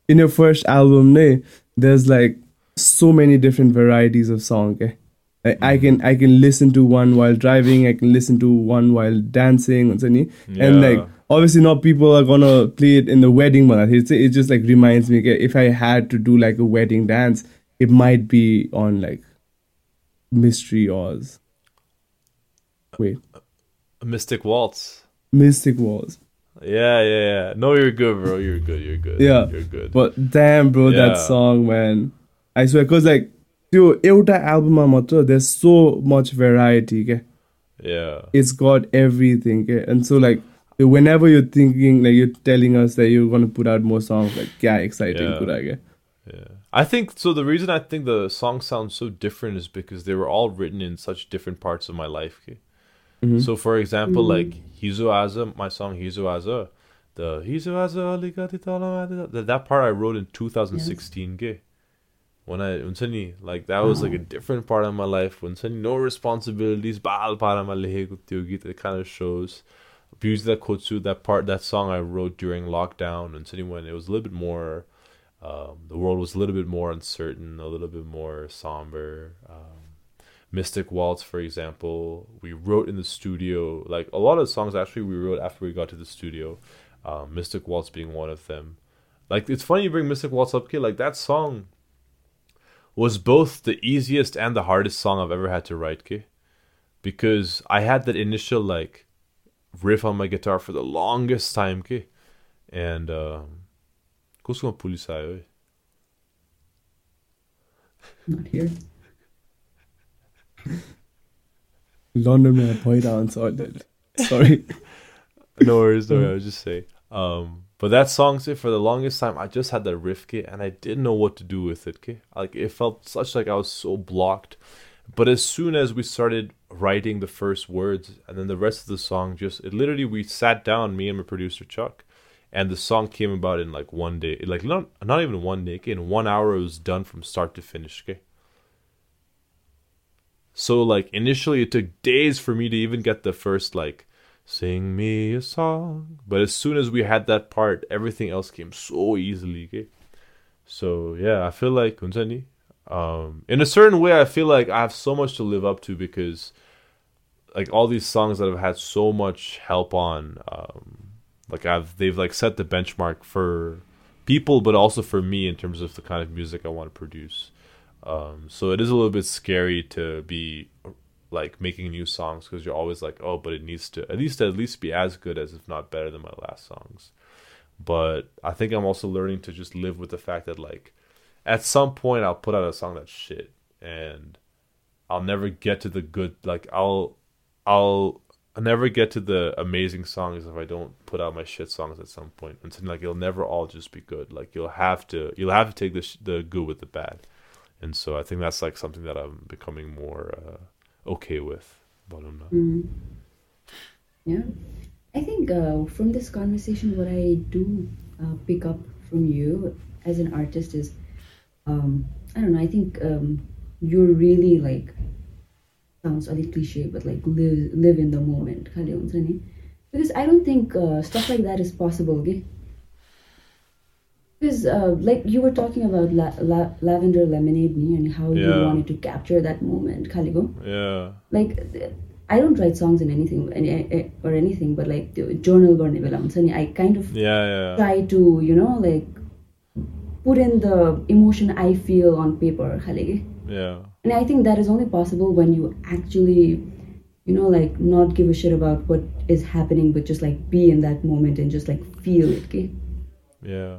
in your first album, ne, there's like so many different varieties of song. Eh? Like mm. I can I can listen to one while driving, I can listen to one while dancing, and yeah. like obviously not people are gonna play it in the wedding, but it's it just like reminds me if I had to do like a wedding dance, it might be on like Mystery Oz. Wait. Mystic Waltz. Mystic Walls. Yeah, yeah, yeah. No, you're good, bro. You're good. You're good. Yeah. you're good. But damn, bro, that Yeah. song, man. I swear, cause like, त्यो एउटा एल्बममा मात्र there's so much variety के yeah, it's got everything के and so like whenever you're thinking like you're telling us that you're gonna put out more songs like क्या exciting Yeah. कुरा के Yeah. I think so. The reason I think the songs sound so different is because they were all written in such different parts of my life. okay? Mhm. So, for example, like Hizo Aza, my song Hizo Aza, the Hizo Aza, aligati that, that part I wrote in 2016. okay? When I, unsani, like that was like a different part of my life. Unsani, no responsibilities, baal para ma leheko tyo it kind of shows. Abuse that kotsu, that part, that song I wrote during lockdown, and when it was a little bit more um, the world was a little bit more uncertain, a little bit more somber. Um, Mystic Waltz, for example, we wrote in the studio. Like a lot of songs, actually, we wrote after we got to the studio. Uh, Mystic Waltz being one of them. Like it's funny you bring Mystic Waltz up, kid. Like that song was both the easiest and the hardest song I've ever had to write, kid. Because I had that initial like riff on my guitar for the longest time, kid. And um, Not here. London point down sorted. Sorry. [laughs] no worries, no worries. I was just say. Um, but that song, say, for the longest time, I just had that riff kit and I didn't know what to do with it. Okay? Like it felt such like I was so blocked. But as soon as we started writing the first words and then the rest of the song, just it literally we sat down, me and my producer Chuck, and the song came about in like one day, like not not even one day. Okay? In one hour, it was done from start to finish. Okay? So like initially, it took days for me to even get the first like sing me a song. But as soon as we had that part, everything else came so easily. Okay? So yeah, I feel like um, in a certain way, I feel like I have so much to live up to because like all these songs that I've had so much help on, um, like I've they've like set the benchmark for people, but also for me in terms of the kind of music I want to produce. Um, so it is a little bit scary to be like making new songs because you're always like, oh, but it needs to at least at least be as good as if not better than my last songs. but I think I'm also learning to just live with the fact that like at some point I'll put out a song that's shit and I'll never get to the good like I'll I'll never get to the amazing songs if I don't put out my shit songs at some point. And so, like it'll never all just be good. Like you'll have to you'll have to take the sh- the good with the bad and so I think that's like something that I'm becoming more uh, okay with. Mm. Yeah, I think uh, from this conversation, what I do uh, pick up from you as an artist is, um, I don't know. I think um, you're really like sounds a little cliche, but like live live in the moment, because I don't think uh, stuff like that is possible. Okay? because uh, like you were talking about la- la- lavender lemonade me and how yeah. you wanted to capture that moment Kaligo. yeah like i don't write songs in anything eh, eh, or anything but like journal i kind of yeah, yeah. try to you know like put in the emotion i feel on paper yeah and i think that is only possible when you actually you know like not give a shit about what is happening but just like be in that moment and just like feel it okay? yeah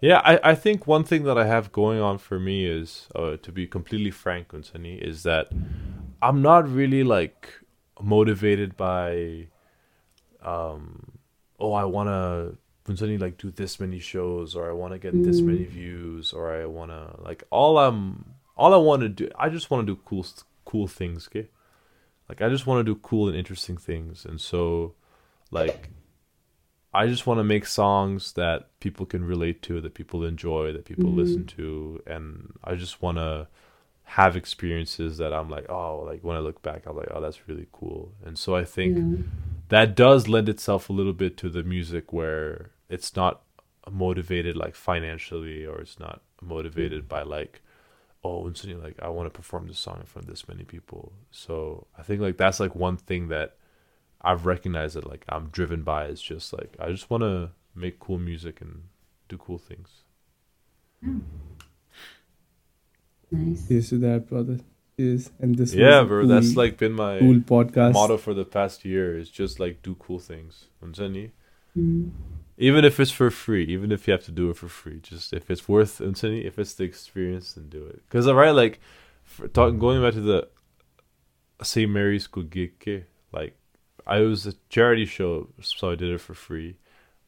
yeah, I, I think one thing that I have going on for me is, uh, to be completely frank, Unsani, is that I'm not really like motivated by, um, oh, I want to, Unsani, like do this many shows or I want to get this many views or I want to, like, all I'm, all I want to do, I just want to do cool, cool things, okay? Like, I just want to do cool and interesting things. And so, like, I just want to make songs that people can relate to, that people enjoy, that people mm-hmm. listen to, and I just want to have experiences that I'm like, oh, like when I look back, I'm like, oh, that's really cool. And so I think Yeah. that does lend itself a little bit to the music where it's not motivated like financially or it's not motivated by like oh and suddenly like i want to perform this song in front of this many people so i think like that's like one thing that i've recognized that like i'm driven by is just like i just want to make cool music and do cool things nice Cheers to that, brother. Cheers. And this yeah was a bro that's like been my cool podcast. motto for the past year is just like do cool things Unsani. mm. even if it's for free even if you have to do it for free just if it's worth Unsani, if it's the experience then do it because right like for talking going back to the st mary's school gig like i was a charity show so i did it for free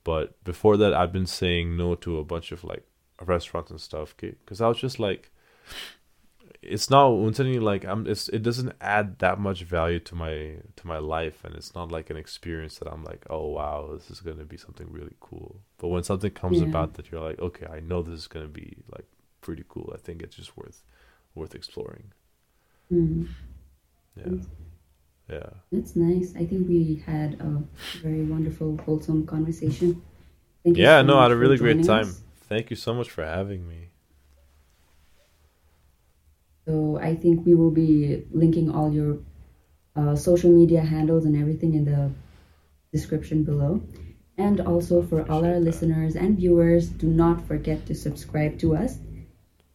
but before that I'd been saying no to a bunch of like restaurants and stuff okay because i was just like it's not Unsani, like i'm it's it doesn't add that much value to my to my life and it's not like an experience that i'm like oh wow this is going to be something really cool but when something comes Yeah. about that you're like okay i know this is going to be like pretty cool i think it's just worth worth exploring Mm. yeah. Yeah That's nice. I think we had a very wonderful, wholesome conversation. Thank you yeah so no i had a really great time us. thank you so much for having me So I think we will be linking all your uh, social media handles and everything in the description below. And also for all our listeners and viewers, do not forget to subscribe to us.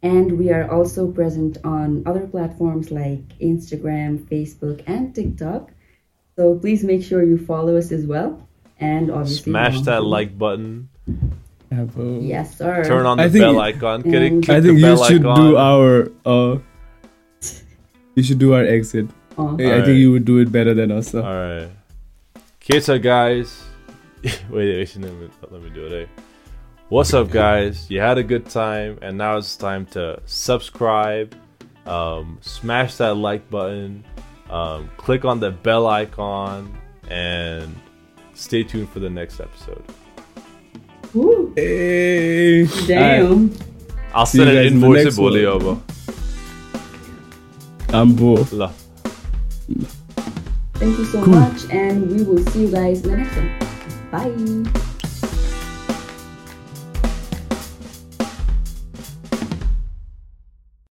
And we are also present on other platforms like Instagram, Facebook, and TikTok. So please make sure you follow us as well. And obviously, smash that Mom. like button Yeah, bro. Yes, sir. turn on I the think- bell icon get it click I think you should icon. do our uh you should do our exit. I- I think you would do it better than us. So. All right. Kita guys. [laughs] wait, wait, let me, let me do it. Eh? What's up, guys? You had a good time, and now it's time to subscribe, um, smash that like button, um, click on the bell icon, and stay tuned for the next episode. Woo. Hey. Damn. I'll See send an guys in the invoice to one. Bolio. I'm both. La. Thank you so Cool. much, and we will see you guys in the next one. Bye.